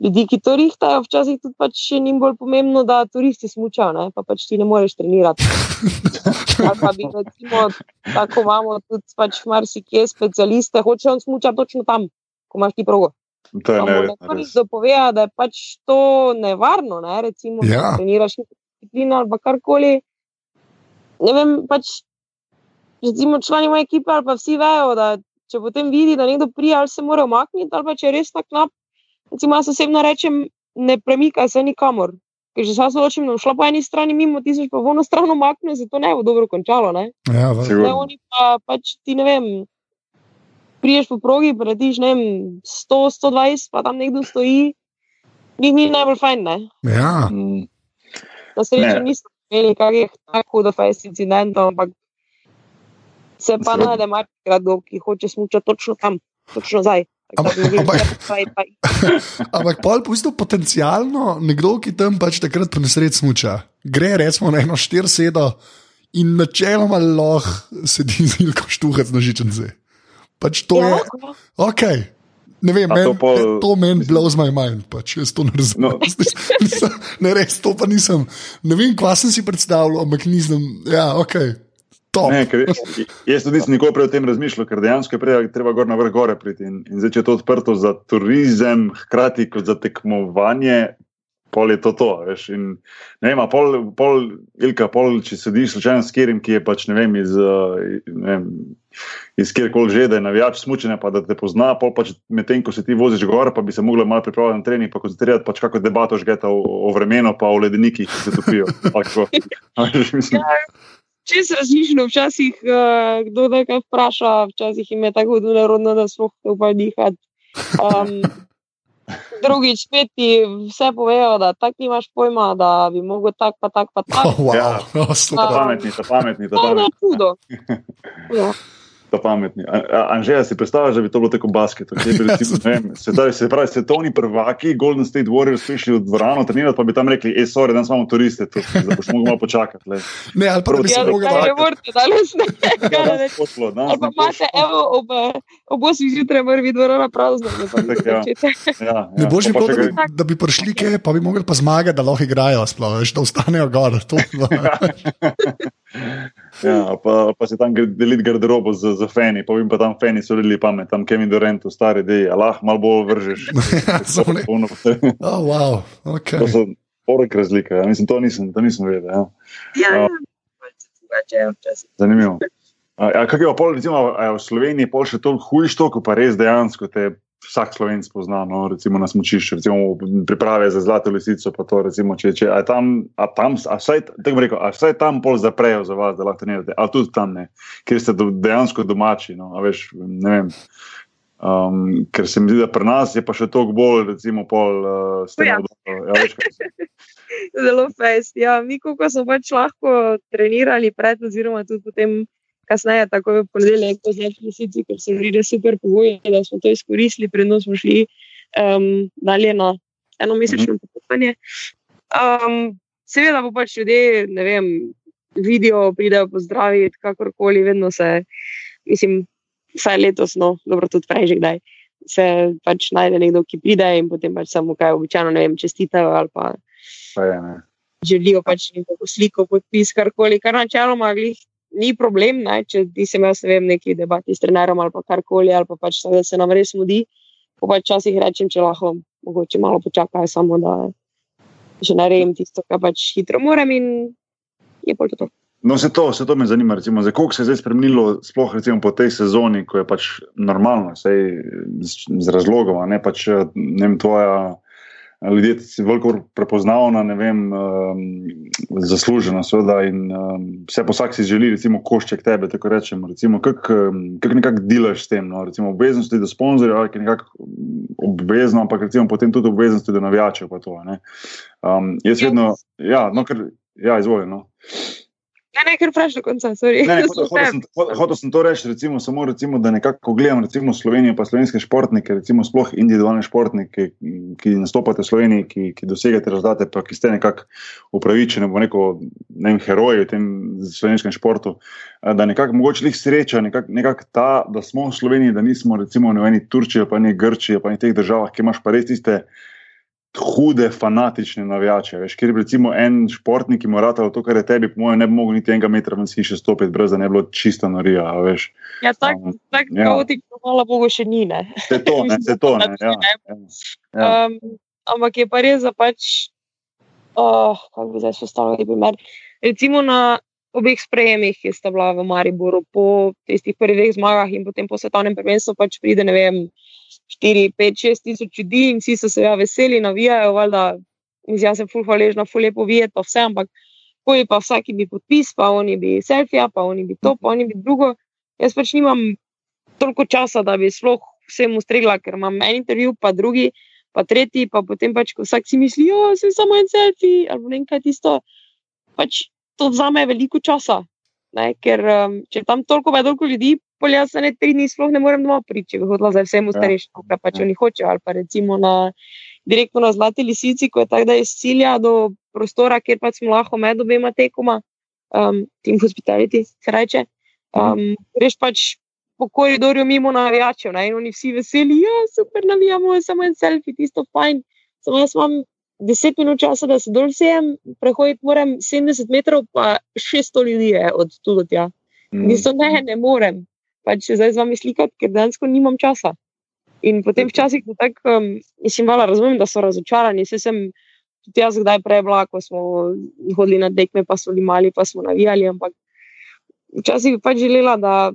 ljudi, ki to rihtajajo, včasih tudi pač ni bolj pomembno, da turisti smučajo, pa pač ti ne moreš trenirati. <laughs> bi, recimo, tako imamo tudi pač marsikje specialiste, hoče on smučati točno tam, ko imaš ti progo. To je ne. Zapoveja, da je pač to nevarno, ne? recimo, ja. da treniraš disciplino ali karkoli. Ne vem, pač. Recimo, člani moje ekipe ali pa vsi vejo, da če potem vidi, da nekdo prija, ali se mora omakniti, ali pa če je res na knap, recimo, jaz osebno rečem, ne premikaj se nikamor. Ker že sam se odločim, da bom šla po eni strani mimo, ti se pa v eno stran umakne, zato ne bo dobro končalo. Ne? Ja, ne, oni pa pač ti ne vem. Priješ po progi, preletiš 100, 120, pa tam nekdo stoji, ni, ni najbolj fajn. Ne? Ja. Mm. Na srečo nismo imeli kakih tako hudo fajn incidentov, ampak se pa najde marsikrat, ki hoče smučati točno tam, točno zdaj. Ampak, ampak pa v bistvu <laughs> potencialno nekdo, ki tam pač takrat po nesreči smuča, gre recimo na eno štir sedo in načeloma lahko sedi z ilko štuhec na žičence. Pač to ja. je. Ok. Ne vem, men, to, pol... to meni blows my mind, pač jaz to ne razumem. No. <laughs> ne, res, to pa nisem. Ne vem, kva sem si predstavljal, ampak nisem. Ja, ok. Ne, ker, jaz tudi nisem nikoli prej o tem razmišljal, ker dejansko je prej treba gor na vrh gore priti. In, in zdaj, če je to odprto za turizem, hkrati kot za tekmovanje, pol je to to. Veš, in, ne vem, pol, pol, Ilka, pol, če sediš slučajno s kirim, ki je pač ne vem, iz ne vem, iz kjerkoli že, da je navijač smučenja, pa da te pozna, pa pač medtem, ko se ti voziš gor, pa bi se mogla malo pripraviti na trening, pa koncentrirati pač kako debato žgeta o, o vremenu, pa o ledenikih, ki se topijo. <laughs> Če se razmišljamo, včasih uh, kdo nekaj vpraša, včasih jim je tako nerodno, da smo lahko upali dihati. Um, <laughs> drugič, spet ti vse povejo, da tako nimaš pojma, da bi mogel tako, pa tako, pa tako. Oh, <laughs> wow. Ja. <laughs> oh, To je pametni, to je pametni, to je pametni. čudo. Ja. Je pametni. A- a- Anžeja, si predstavljaš, da bi to bilo tako basketo? kjer bi recimo, ne vem, <laughs> Se pravi, se pravi, svetovni prvaki, Golden State Warriors, prišli v dvorano trenirati, pa bi tam rekli, hej, sorry, danes imamo turiste, da boš mogel malo počakati. le." Ne, ali pa da bi se Ja, mogel zakaj ne malo. morete danes ne? <laughs> Kaj Ja, ne danes reči? pošlo, danes Ali pa ne pošlo. imate, evo, ob, eh, ob 8 zjutraj mora biti dvorana prazna. ne pa Tako, ja. začete. Ja, Ne ja, boš pa jim to, še da bi, kaj- da bi prišli, kje, pa bi mogli pa zmagati, da lahko igrajo, sploh, veš, da ostanejo gor. To, <laughs> Ja, pa, pa se tam deliti garderobo z, z feni, pa jim pa tam feni so bili pamet, tam Kevin Durant, stari ideji, Allah, malo bolj vržeš. <laughs> Samo ne. Polno- <laughs> oh, wow, okay. To so porek razlike, ja. mislim, to nisem, to nisem vedel. Ja. Ja, ja. včasih. Zanimivo. A, a kak je pa pol, recimo, v Sloveniji pol še toliko hujš to, ko pa res dejansko te vsak slovenc pozna, no, recimo na smočišču, recimo priprave za zlato lisico, pa to recimo, če, če a tam, a tam, a vsaj, tako bi rekel, a vsaj tam pol zaprejo za vas, da lahko trenirate, a tudi tam ne, ker ste do, dejansko domači, no, a veš, ne vem. Um, ker se mi zdi, da pri nas je pa še toliko bolj, recimo, pol uh, ste Ja. Ja. <laughs> Zelo fest. Ja, mi, ko smo pač lahko trenirali pred, oziroma tudi potem kasneje, tako v ponedeljek, po zlati lisici, ker so bili res super pogoji, da smo to izkoristili, predno smo šli um, dalje na eno mesečno potovanje. Um, seveda pa pač ljudje, ne vem, vidijo, pridejo pozdraviti, kakorkoli, vedno se, mislim, vsaj letos, no, dobro, tudi prej že kdaj. Se pač najde nekdo, ki pride in potem pač samo kaj običajno, ne vem, čestitajo ali pa Pa je, ne. želijo pač neko sliko, podpis, karkoli, kar načeloma glih ni problem, ne? če ti se imaš, ne vem, neki debati s trenerom ali pa karkoli, ali pa pač da se nam res mudi. Pa pač včasih rečem, če lahko mogoče malo počakajo, samo da že naredim tisto, kar pač hitro moram in je pa to. No, se to, se to me zanima. Recimo, za koliko se je zdaj spremenilo, sploh recimo, po tej sezoni, ko je pač normalno, sej, z, z razlogom, ne pač ne vem, tvoja. Ljudje veliko prepoznavna, ne vem, um, zaslužena, seveda, in um, vse po vsak si želi, recimo, košček tebe, tako rečemo. Recimo, kak, um, kak nekako delaš s tem, no, recimo, obveznosti do sponzorjev, ali je nekako um, obvezno, ampak recimo potem tudi obveznosti do navijačev, to, ne. Um, jaz vedno, ja, no, ker, ja, izvoljeno. Ne, ne, ker vprašaj do konca, sorry. Ne, ne, <laughs> hotel, hotel, sem, hotel, sem to reči, recimo, samo recimo, da nekako gledam recimo, Slovenijo, pa slovenske športnike, recimo sploh individualne športnike, ki, ki nastopate v Sloveniji, ki, ki dosegate rezultate, pa ki ste nekako upravičeni, bo neko ne vem, heroji v tem slovenskem športu. Da nekako mogoče jih sreča, nekako nekak ta, da smo v Sloveniji, da nismo recimo v eni Turčiji, pa ne Grčiji, pa ne teh državah, ki imaš pa res tiste hude, fanatične navijače. Veš, ker je recimo en športnik, ki mora to, kar je tebi, po mojem, ne bi mogel niti enega metra ven hiše stopiti, brez da ne bi bilo čisto norija. Veš. Ja, tako Um, tak, ja. kaotično, hvala Bogu, še ni. Ne. Vse to, ne, vse to. Ne, ja, <laughs> ja, ja. Um, ampak je pa res, da pač, oh, kako bi zdaj postavil primer. Recimo na obeh sprejemih, ki sta bila v Mariboru, po tistih prvih zmagah in potem po svetovnem prvenstvu, pač pride ne vem. 4, 5, 6 tisoč ljudi in vsi so se ja veseli, navijajo, valjda, mislim, jaz sem ful hvaležna, ful lepo videti, pa vse, ampak ko je pa vsaki bi podpis, pa oni bi selfija, pa oni bi to, pa oni bi drugo. Jaz pač nimam toliko časa, da bi sploh vsem ustregla, ker imam en intervju, pa drugi, pa tretji, pa potem pač, ko vsak si misli, da je samo en selfie ali ne kaj tisto. Pač to vzame veliko časa, ne? ker um, če tam toliko toliko ljudi, pol jaz se ne tri dni sploh ne morem doma priči, če bi hodila za vsem starejšim, kar pač Ja. oni hočejo, ali pa recimo na direktno na Zlati lisici, ko je tako, da je iz cilja do prostora, kjer pač smo lahko med obema tekoma, um, team hospitality se reče. Um, greš pač po koridorju mimo navijačev ne, in oni vsi veseli, ja, super navijamo, samo en selfie, tisto fajn. Samo jaz imam 10 minut časa, da se dol sejem, prehoditi moram 70 metrov, pa 600 ljudi je od tu do tja. Mm. Mislim, ne, ne morem. Pač se zdaj z vami slikati, ker dejansko nimam časa. In potem včasih to tako, um, mislim, malo razumem, da so razočarani. Se sem tudi jaz kdaj prej bila, ko smo hodili na tekme, pa smo limali, pa smo navijali, ampak včasih bi pač želela, da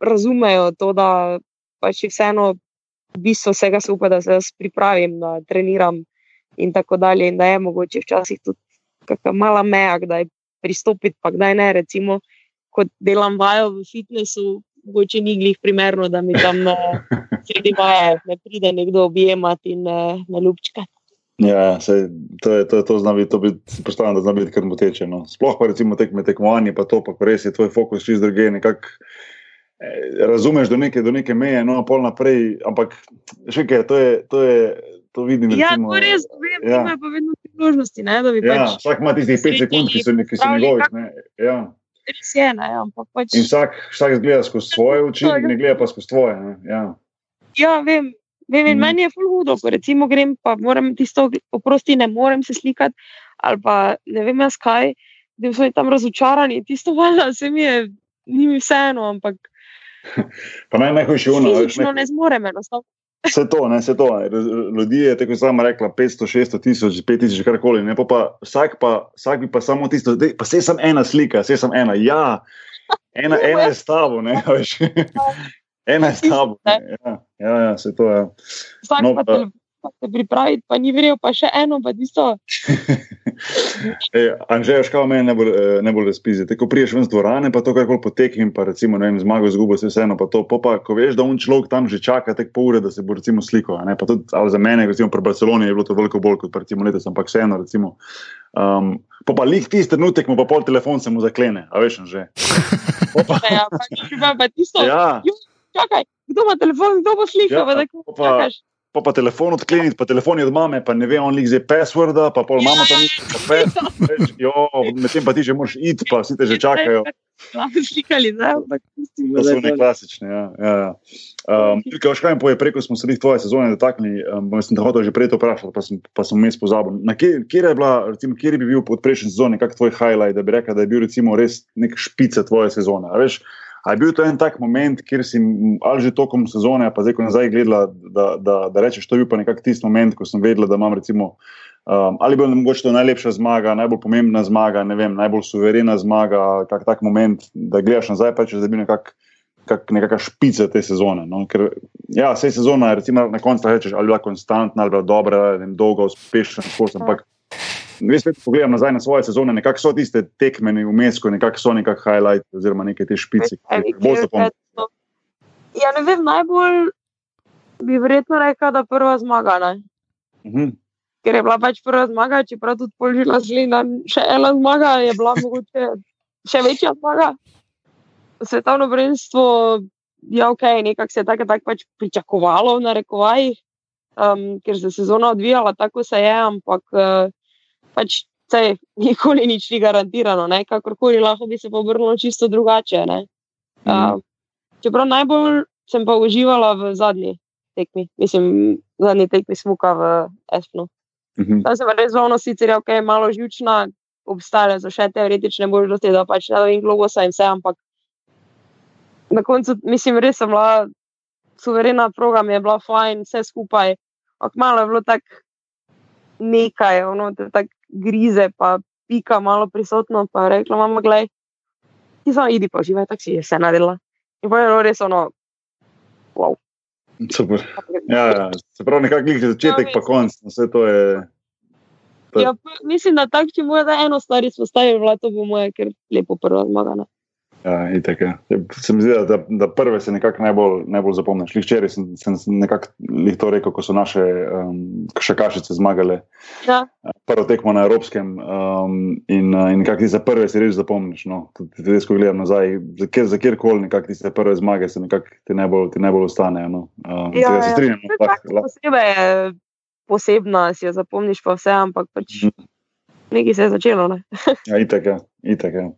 razumejo to, da pač je vseeno v bistvu vsega skupaj, da se jaz pripravim, da treniram in tako dalje. In da je mogoče včasih tudi kakšna mala meja, kdaj pristopiti, pa kdaj ne. Recimo, kot delam vajo v fitnessu, mogoče ni glih primerno, da mi tam <laughs> sredi vaje ne pride nekdo objemati in na ljubčka. Ja, sej, to je to, to znavi, to bi predstavljal, da zna biti kar moteče. No. Sploh pa recimo tekme tekmovanje, pa to, pa res je tvoj fokus čist druge, nekako eh, razumeš do neke, do neke meje, no, pol naprej, ampak še kaj, to je, to je, to vidim. Ja, recimo, to res, vem, ja. ima pa vedno priložnosti, ne, da bi Ja, pač. vsak ima tistih 5 sekund, ki so, ki so njegovi. ne, Ja. Res je, ne, ampak pač. In vsak, vsak gleda skozi svoje oči, ne gleda pa skozi tvoje. Ne. Ja. Ja, vem. Vem, in Mhm. meni je hudo, ko recimo grem, pa moram tisto, oprosti, ne morem se slikati, ali pa ne vem jaz kaj, da so tam razočarani. Tisto valjda se mi je, ni mi vseeno, ampak <laughs> Pa naj najhujše veš, fizično ne zmorem enostavno. Vse to, ne, vse to. Ljudje je, tako sama rekla, 500, 600 tisoč, 5000, karkoli. Ne, pa pa, vsak, pa, vsak bi pa samo tisto, dej, pa se sem ena slika, se sem ena. Ja, ena, <laughs> ena je s tabo, ne, veš. <laughs> Ena je s tabo. ne, Ja, ja, ja, se to je. Vsak No, pa pa- te, pa ni verjel, pa še eno, pa tisto. <laughs> Anžej, škal meni najbolj, eh, najbolj razpizi. Ko priješ ven z dvorane, pa to karkoli poteki in pa recimo, ne vem, zmago, izgubo, se vseeno, pa to, po pa, ko veš, da un človek tam že čaka tek pol ure, da se bo recimo Ne, pa tudi, za mene, recimo pri Barceloni je bilo to veliko bolj kot recimo letos, ampak vseeno, recimo. Um, pa pa lih tisti trenutek, mu pa pol telefon se mu zaklene, a veš, že. Ja, pa, pa, pa tisto. Ja, Čakaj, kdo ima telefon, kdo bo slikal? Ja, pa tako pa- čakaš. Pa pa telefon odkleniti, pa telefon je od mame, pa ne ve, on lik zdaj passworda, pa pol mama tam ni, pa pes, veš, jo, medtem pa ti že moraš iti, pa vsi te že čakajo. Lahko slikali, pustimo, To da so ne klasične. Ja, ja, ja. Um, kaj mi poje, preko smo se jih tvoje sezone dotaknili, um, sem te hotel že prej to vprašati, pa sem, pa sem vmes pozabil. Na kje, kje je bila, recimo, kje bi bil pod prejšnjo sezono, kak tvoj highlight, da bi rekel, da je bil recimo res nek špica tvoje sezone. A veš, a je bil to en tak moment, kjer si ali že tokom sezone, pa zdaj, ko nazaj gledala, da, da, da rečeš, to je bil pa nekak tisti moment, ko sem vedela, da imam recimo. Um, ali je bila mogoče to najlepša zmaga, najbolj pomembna zmaga, vem, najbolj suverena zmaga, kak tak moment, da gledaš nazaj, pa če da bi nekako kak, nekakšna špica te sezone. No? Ker, ja, vse sezona, recimo, na koncu rečeš, ali je bila konstantna, ali je bila dobra, ne vem, dolga, uspešna, skozi, ampak res, ko pogledam nazaj na svoje sezone, nekako so tiste tekme vmes, ko nekako so nekak highlight oziroma neke te špice, ki jih bolj zapomnim. Ja, ne vem, najbolj bi verjetno rekla, da prva zmaga. Ne? Mhm. Ker je bila pač prva zmaga, čeprav tudi polžila slina, še ena zmaga je bila mogoče še večja zmaga. Svetovno prvenstvo je ok, nekako se je tako tak pač pričakovalo v narekovajih, um, ker se je sezona odvijala tako se je, ampak uh, pač sej, nikoli nič ni garantirano, ne? kakorkoli lahko bi se pa obrnilo čisto drugače. Ne? Uh, čeprav najbolj sem pa uživala v zadnji tekmi, mislim, zadnji tekmi smuka v Espnu. Mhm. Tam sem res zelo sicer je okay, malo živčna, obstajajo za še teoretične možnosti, da pač ne vem globosa in vse, ampak na koncu, mislim, res sem bila suverena, program je bila fajn, vse skupaj, ampak malo je bilo tako nekaj, ono, te tako grize, pa pika malo prisotno, pa je rekla, mama, gledaj, ti samo idi pa živaj, tako si je vse naredila. In pa je bilo res ono, wow. Super. Ja, ja. Se pravi, nekako lik začetek, pa konc, no, vse to je. to- Ja, mislim, da tako, če moja da eno stvar izpostavila, to bo moja, ker lepo prva zmaga. ne. Ja, itak, ja. Se mi zdi, da, da prve se nekako najbolj, najbolj zapomniš. Včeraj sem, sem nekako to rekel, ko so naše um, šakašice zmagale Ja, prvo tekmo na Evropskem um, in, uh, in nekako ti za prve si res zapomniš. No. Tudi ko gledam nazaj, za, kjer, za kjerkoli nekako ti te prve zmage se nekako ti najbolj, ti najbolj ostanejo. No. Um, Ja, tega se ja. strinjam. Tako lah, posebej posebna, si jo zapomniš pa vse, ampak pač Mhm. nekaj se je začelo. Ne? Ja, itak, ja. itak, ja.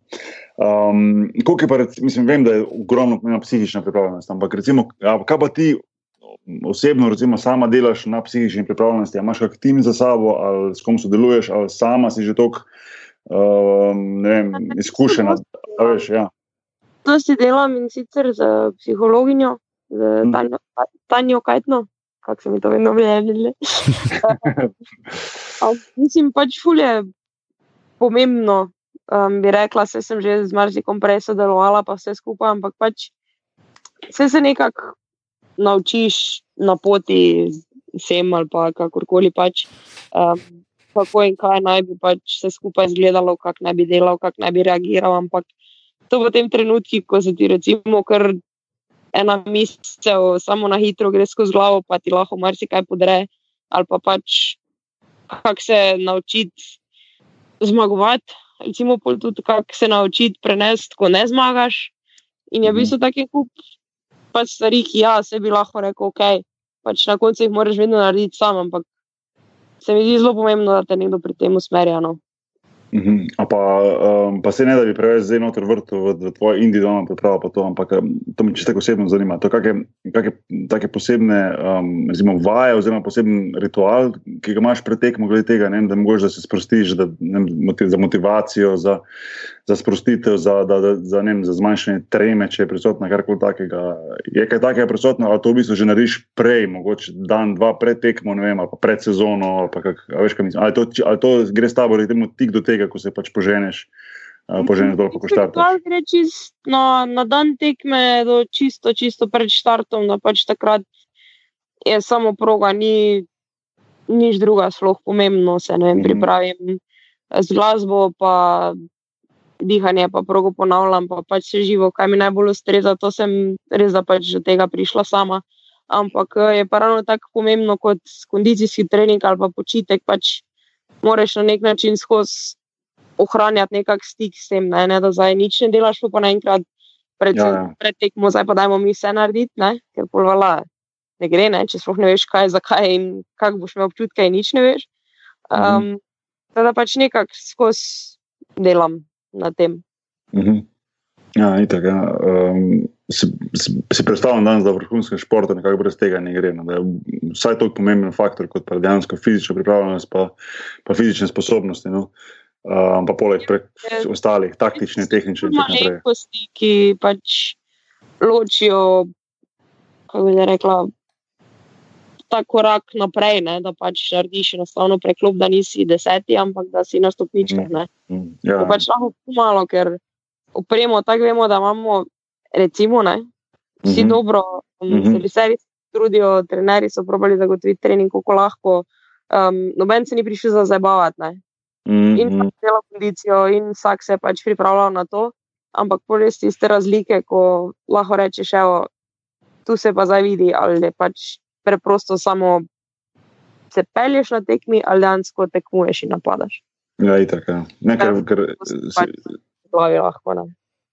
Um, koliko je pa, rec- mislim, vem, da je ogromno pomembna psihična pripravljenost, ampak recimo, kaj pa ti osebno, recimo, sama delaš na psihični pripravljenosti? Imaš kak tim za sabo, ali s kom sodeluješ, ali sama si že um, ne vem, izkušena? a Veš, ja. To si delam in sicer z psihologinjo, z Mhm. Tanjo, Tanjo Kajtno, kako se mi to vedno objavlja. <laughs> Mislim, pač fulje pomembno. Um, bi rekla, se sem že z marsikom prej sodelovala, pa vse skupaj, ampak pač vse se nekako naučiš na poti sem ali pa kakorkoli pač. Um, Kako in kaj naj bi pač se skupaj izgledalo, kako naj bi delal, kako naj bi reagiral. Ampak to v tem trenutku, ko se ti recimo, kar ena misel, samo na hitro gre skozi glavo, pa ti lahko marsikaj podre, ali pa pač kako se naučiti zmagovati, recimo tudi kako se naučiti prenesti, ko ne zmagaš. In je v bistvu taki kup pač stvari, ki ja, se bi lahko rekel, ok, pač na koncu jih moraš vedno narediti sam, ampak se mi zdi zelo pomembno, da te nekdo pri tem usmerja. No. -huh. pa, um, pa se ne da bi preveč zdaj noter vrtel v, v tvoje individualno pripravo, pa to, ampak um, to me čisto osebno zanima. To, kakšne take posebne um, vaje oziroma poseben ritual, ki ga imaš pred tekmo, glede tega, ne, da, mogoč, da se sprostiš da, ne, za motivacijo, za, za sprostitev, za, da, da, za, ne, za zmanjšanje treme, če je prisotna karkoli takega. Je kaj takega prisotno, ali to v bistvu že narediš prej, mogoče dan, dva pred tekmo, ne vem, ali pa pred sezono, ali, pa kak, veš, ali, to, ali to gre s tabo, recimo, tik do tega ko se pač poženeš, poženeš dol, ko štartuješ. Na, na dan tekme, do čisto, čisto pred štartom, da pač takrat je samo proga, ni nič druga, sploh pomembno se ne vem, mm. pripravim z glasbo, pa dihanje, pa progo ponavljam, pa pač se živo, kaj mi najbolj ustreza. To sem res, da pač do tega prišla sama. Ampak je pa ravno tako pomembno kot kondicijski trening ali pa počitek, pač moraš na nek način skozi ohranjati nekakšen stik s tem, ne, ne, da zdaj nič ne delaš, pa naenkrat pred, ja, ja. pred tekmo, zdaj pa dajmo mi vse narediti, ne, ker polvala ne gre, ne, če sploh ne veš, kaj, zakaj in kako boš imel občutke, in nič ne veš. Um, mhm. Da pač nekako skozi delam na tem. Mhm. Ja, itak, ja. Um, si, si, predstavljam danes, da vrhunskem športu nekako brez tega ne gre. No, da je vsaj toliko pomemben faktor kot pa dejansko fizična pripravljenost, pa, pa fizične sposobnosti. No. Uh, um, pa poleg prek ostalih, taktičnih, tehničnih in tako naprej. Ki pač ločijo, kako bi rekla, ta korak naprej, ne? da pač narediš enostavno preklop, da nisi deseti, ampak da si na stopničkah. Mm. Mm. Ja. Pač lahko malo, ker opremo tako vemo, da imamo, recimo, ne? vsi mm -hmm. dobro, um, mm -hmm. se vsi trudijo, trenerji so probali zagotoviti trening, kako lahko. Um, noben se ni prišel za zabavati. Mm -hmm. In celo kondicijo, in vsak se je pač pripravljal na to. Ampak res tiste razlike, ko lahko rečeš, evo, tu se pa zdaj vidi, ali pač preprosto samo se pelješ na tekmi, ali dejansko tekmuješ in napadaš. Ja, itak, ja. Nekaj, ker pač glavi lahko. Ne.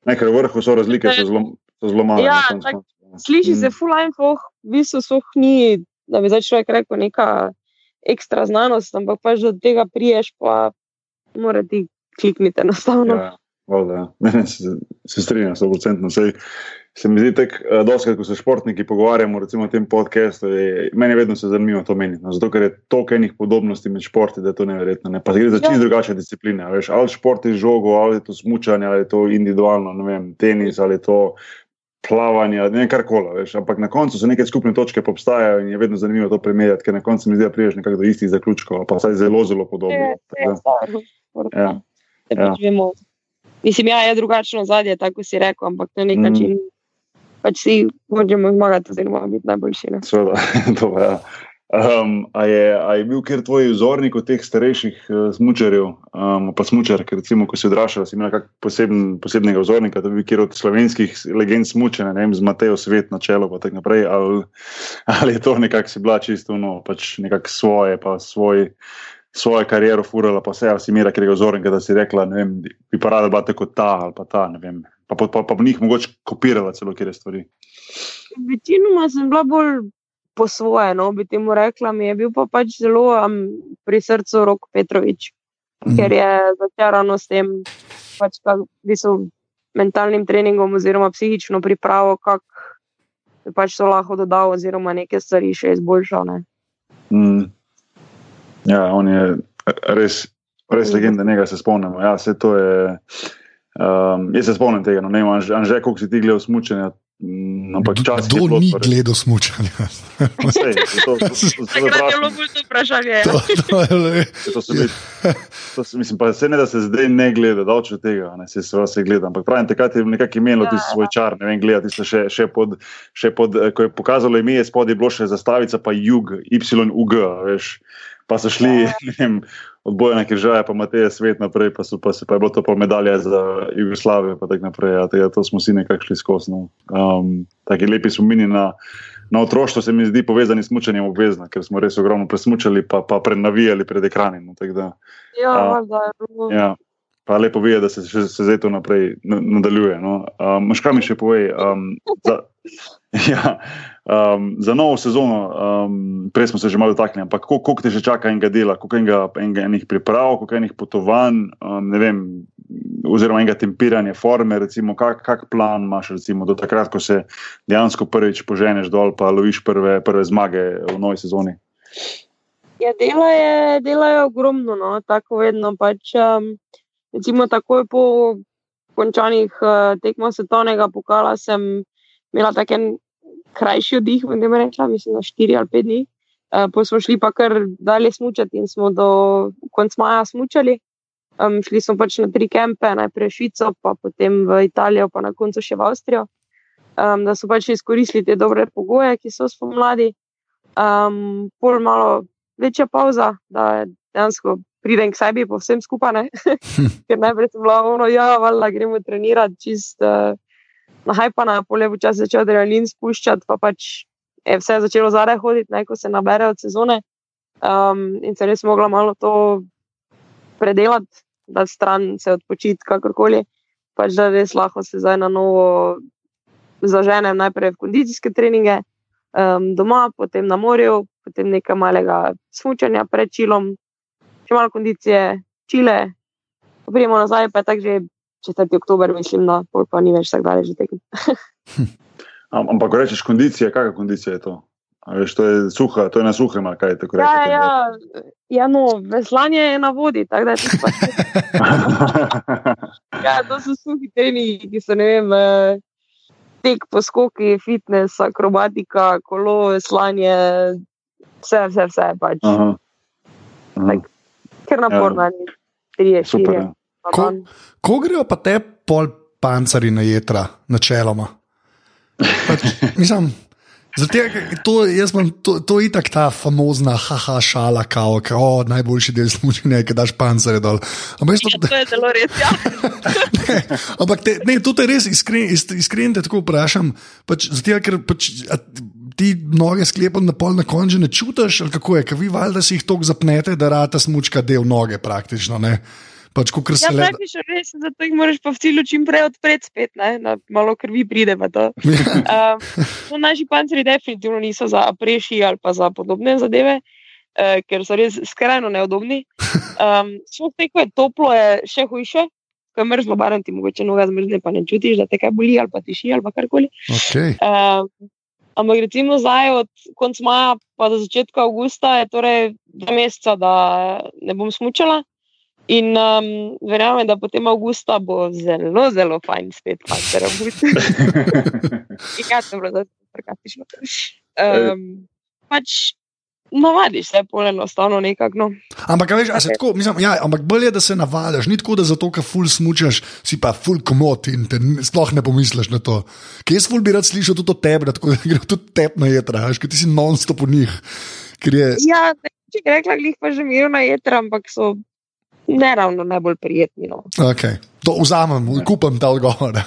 Nekaj v vrhu so razlike, so zelo, so zelo male. Ja, tak, sliši mm. se full line, v bistvu so ni, da bi zdaj človek rekel, neka ekstra znanost, ampak pač do tega priješ, pa mora ti klikniti enostavno. Ja, voda, ja. <laughs> ne, se, se strinjam, sto procentno. Se mi zdi tako, uh, da ko se športniki pogovarjamo recimo, o tem podkastu, meni vedno se zanimivo to meniti. No, zato, ker je toliko enih podobnosti med športi, da je to neverjetno. Ne? Pa gre za čisto ja. drugačne discipline. Veš, ali šport je žogo, ali je to smučanje, ali je to individualno, ne vem, tenis, ali je to plavanje, ne kar koli. Ampak na koncu so neke skupne točke, obstajajo in je vedno zanimivo to primerjati, ker na koncu mi zdi, da priješ nekako do istih zaključkov, pa vsaj zelo, zelo podobno. Je, je, Ja. Ja. Pač Mislim, ja, je drugačno zadje, tako si rekel, ampak na nek mm. Pač si moramo zmagati, oziroma biti najboljši. Seveda, <laughs> to je. Ja. Um, a, je, a je bil kjer tvoj vzornik od teh starejših uh, smočarjev, um, pa smočar, ker recimo, ko si odraščal, si imel poseben, posebnega vzornika, da bi kjer od slovenskih legend smočene, ne vem, z Matejo svet na čelo, pa tako naprej, ali, ali je to nekako si bila čisto, no, pač nekako svoje, pa svoj svojo kariero furala, pa vse, ali si imela nekaj vzornega, da si rekla, ne vem, bi pa rada bila tako ta ali pa ta, ne vem. Pa pa, pa, pa bi njih mogoče kopirala celo kjer stvari. Večinoma sem bila bolj po svoje, no bi temu rekla, mi je bil pa pač zelo um, pri srcu Rok Petrovič, mhm. ker je začarano s tem, pač kak, mentalnim treningom oziroma psihično pripravo, kako bi pač to lahko dodal oziroma neke stvari še izboljšal. Mm. Ja, on je res, res legenda, nekaj se spomnimo. Ja, se je, um, jaz se spomnim tega. No, Anže, kako si ti gledal smučenje, Mm, Ampak čas Kdo ni gledal smučanja? <laughs> Sej, to, to, to, to, to, je to, bilo bolj to vprašanje. To, to je le. to, so bili- to, se- mislim, pa se ne, da se zdaj ne gleda, da od tega, ne se seveda se gleda. Ampak pravim, takrat je nekako imelo Ja, tisti svoj čar, ne vem, gledati se še, še, pod, še pod, eh, ko je pokazalo ime, je spodaj bilo še zastavica, pa jug, YUG, veš. Pa so šli, Ja. ne vem, od Bojana Križaja, pa Mateja Svet naprej, pa, so, pa, se, pa je bilo to pa medalja za Jugoslavijo, pa tako naprej. Ja, tega, to smo si nekako šli skozi. No. Um, taki lepi spomini na, na otroštvo se mi zdi povezani s mučenjem obvezno, ker smo res ogromno presmučali, pa, pa prenavijali pred ekranom. No, da, Ja, A, je bilo. ja. Pa lepo videti, da se, še- se zdaj to naprej na- nadaljuje. No. Um, Moš kaj mi še povej? Um, za, <laughs> ja, um, za novo sezono, um, prej smo se že malo dotaknili, ampak koliko, koliko te že čaka enega dela, koliko enega, enega enih priprav, koliko enih potovanj, um, ne vem, oziroma enega tempiranja forme, recimo, kak, kak plan imaš recimo, do takrat, ko se dejansko prvič poženeš dol, pa loviš prve, prve zmage v novi sezoni. Ja, dela je, dela je ogromno, no, tako vedno. Pač, um, recimo, takoj po končanih uh, tekmah svetovnega pokala sem imela tak en krajši oddih, bom temu rekla, mislim, na 4 ali 5 dni. Uh, Potem smo šli pa kar dalje smučati in smo do konca maja smučali. Um, šli smo pač na tri kempe, najprej v Švico, pa potem v Italijo, pa na koncu še v Avstrijo. Um, da so pač izkoristili te dobre pogoje, ki so spomladi. Um, pol malo večja pauza, da dejansko pridem k sebi, po vsem skupaj. <laughs> Ker najprej sem bila ono, ja, valjda gremo trenirati, čist uh, nahajpana, pol je počasi začel adrenalin spuščati, pa pač je vse začelo zadaj hoditi, ne, ko se nabere od sezone. Um, in se res mogla malo to predelati, da stran se odpočiti, kakorkoli. Pač da res lahko se zdaj na novo zaženem najprej v kondicijske treninge, um, doma, potem na morju, potem nekaj malega smučanja pred čilom, še malo kondicije, čile, pa pridemo nazaj, pa je tako že 4. oktober, mislim, da pol pa ni več tako daleč že tekem. <laughs> Am, ampak, rečeš kondicija, kakšna kondicija je to? A Veš, to je suha, to je na suhem, ali kaj tako Ja, rečeš. ja, ja, no, veslanje je na vodi, tako da je to pač. <laughs> Ja, to so suhi treningi, ki so ne vem. eh, Tek, poskoki, fitness, akrobatika, kolo, veslanje, vse, vse, vse. Pač. Aha. Aha. Ker naporno je, tri je, štiri. Ko, ko grejo pa te pol pancari na jedra, načeloma? Pač, <laughs> mislim, Zato, to, jaz imam to, to itak ta famozna haha šala, kao, kao najboljši del smučanja da daš pancere dol. Ampak, jaz Ja, to, je zelo res. Ja. <laughs> ne, ampak te, ne, to te res iskren, is- iskreno te tako vprašam. Pač, zato, ker pač, a, ti noge sklepam na pol na koncu ne čutiš, ali kako je, ker vi valjda si jih tako zapnete, da rata smučka del noge praktično. Ne? Pač, Ja, se le. praktično res, zato jih moraš pa v cilju čim prej odpreti spet, ne? na malo krvi pride. to. <laughs> Um, no, naši panceri definitivno niso za apreši ali pa za podobne zadeve, uh, ker so res skrajno neudobni. Um, Sploh te, ko je toplo, je še hujše. Ko je mrzlo, barem ti mogoče noga zmrzne, pa ne čutiš, da te kaj boli ali pa tiši ali pa karkoli. Okay. Um, ampak recimo zdaj, od konca maja pa do začetka avgusta, je torej dva meseca, da ne bom smučala. In um, verjamem, da potem avgusta bo zelo, zelo fajn spet, pancer avgust. <laughs> In kaj sem bila zdaj sarkastična. Um, pač navadiš se, pol enostavno nekako. No. Ampak, veš, a se tako, mislim, ja, ampak bolje je, da se navadiš. Ni tako, da zato, ker ful smučaš, si pa ful komot in te sploh ne pomisliš na to. Ker jaz ful bi rad slišal tudi od tebe, da tako, <laughs> da gre tudi tep na jedra, veš, ker ti si non-stop v njih. Je, Ja, ne, če bi rekla, glih pa že mirna jedra, ampak so ne ravno najbolj prijetni. No. okay. To vzamem, kupam ta odgovor. <laughs>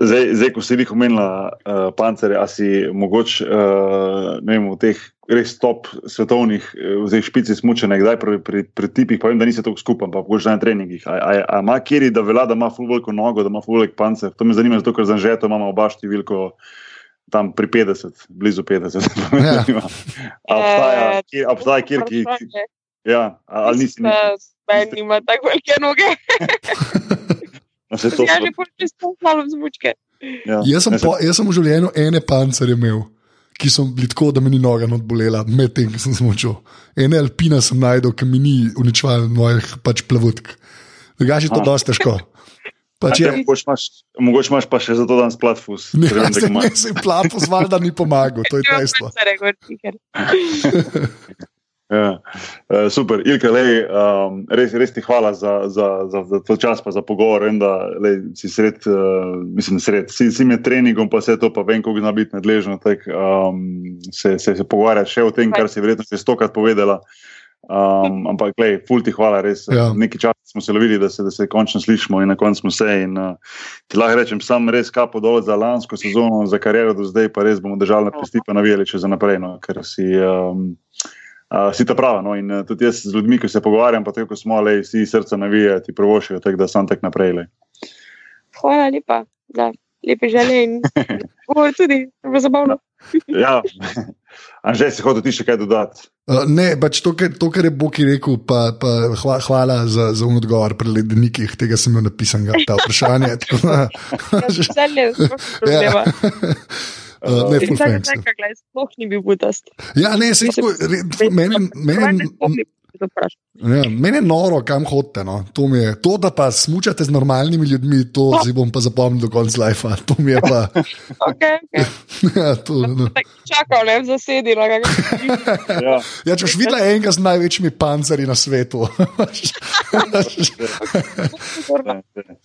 Zdaj, zdaj, ko si jih omenila, uh, pancere, a si mogoče uh, ne vem, v teh res top svetovnih, uh, v teh špici smučene, kdaj pri, pri, pri tipih, pa vem, da nisi tako skupaj, pa mogoče na treningih. A, a, a ima kjer, da velja, da ima full veliko nogo, da ima full velik pancer? To me zanima, zato ker za žeto imamo oba številko. Tam pri 50, blizu 50. <laughs> Ja. A obstaja, kjer, a obstaja kjer, ki. Vprašanje. Ja, ali nisi. nisi- Meni ima tako velike noge. <laughs> no, to Ja, so- že počeš to slalom zmučke. ja. jaz, sem Ne, po, jaz sem v življenju ene pancerje imel, ki so bili tako, da me ni noga odbolela, medtem ko sem smučil. Ene alpine sem najdel, ki mi ni uničeval mojih pač plavutk. Drugače je to dosti težko. Pač Ja, je, mogoče, imaš, mogoče imaš pa še za to dan splatfus. ne, ga ima. ne, se plapus valjda ni pomagal, to je dejstvo. <laughs> Ja. Uh, super, Ilka, lej, um, res, res ti hvala za, za, za, za to čas, pa za pogovor. Vem, da lej, si sred, uh, mislim, sred, si, si med treningom, pa vse to, pa vem, kako zna biti nadležno. Tak, um, se, se, se pogovarjati še o tem, kar si verjetno že stokrat povedala. Um, ampak, lej, ful ti hvala, res. Ja. Nekaj časa smo se lovili, da se, da se končno slišimo in na koncu smo se. In, uh, ti lahko rečem, sam res kapo dol za lansko sezono, za kariero do zdaj, pa res bomo držali na pesti, pa navijali še za naprej. No, ker si. Um, Uh, si ta prava. No? In uh, tudi jaz z ljudmi, ki se pogovarjam, pa tako kot smo, le vsi srca navijajo, ti provošijo, tako da sem tak naprej. Lej. Hvala lepa za lepe želje in <laughs> govor tudi, zelo zabavno. Ja, <laughs> Anže, si hotel ti še kaj dodati? Uh, ne, pač to, kar, to, kar je Boki rekel, pa, pa hva, hvala za, za un odgovor pri ledenikih, tega sem imel napisan, ta vprašanje. da- Želje, Ja. <laughs> Uh, ne, full Vsak thanks. čaka, gledaj, sploh ni bil butast. Ja, ne, se tako, re- meni, meni, ja, meni je noro, kam hodite. No. To, mi je, to, da pa smučate z normalnimi ljudmi, to si bom pa zapomnil do konca life. To mi je pa. <laughs> Okay, okay. <laughs> Ja, to, no. Čakal, ne, v zasedi. no, <laughs> Ja, ja, če boš videla enega z največjimi pancerji na svetu.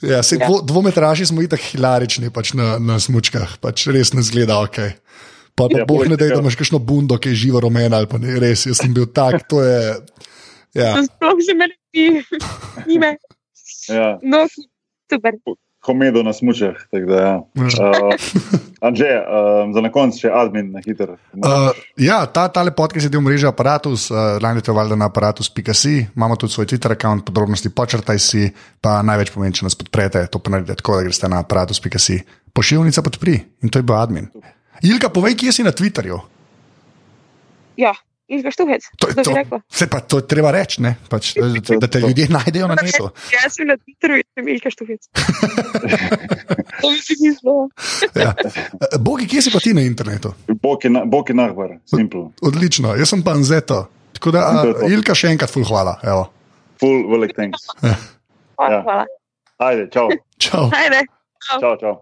ja, sej dvo, dvometraži smo itak hilarični pač na, na smučkah, pač res ne zgleda ok. Pa, pa Ja, boh ne da, da imaš kakšno bundo, ki je živo rumena ali pa ne, res, jaz sem bil tak, to je. Ja. Sploh se me ne pi, ime. ja. No, super. komedo na smučeh. tako Da, ja. uh, Anže, um, za na konec še admin na hitro. Uh, ja, ta, tale podcast je del mreže Apparatus, uh, najdete valjda na aparatus.si, imamo tudi svoj Twitter račun, podrobnosti počrtaj si, pa največ pomeni, če nas podprete, to pa naredite tako, da greste na aparatus.si. Pošiljnica podpri in to je bil admin. Ilka, povej, kje si na Twitterju. Ja, Ilka Štuhec. To, je To se pa to je treba reči, ne? pač, <laughs> da, da te ljudje najdejo na netu. Jaz sem na Twitterju in sem Ilka Štuhec. <laughs> to bi si mislila. Ja. Bogi, kje si pa ti na internetu? Boki, na, boki nahbar, simple. Odlično, jaz sem pa Anzeto. Tako da, a. Ilka, še enkrat, ful hvala. Evo. Full, velik thanks. Hvala, Ja. hvala. Ajde, čau. Čau. Ajde. čau, čau.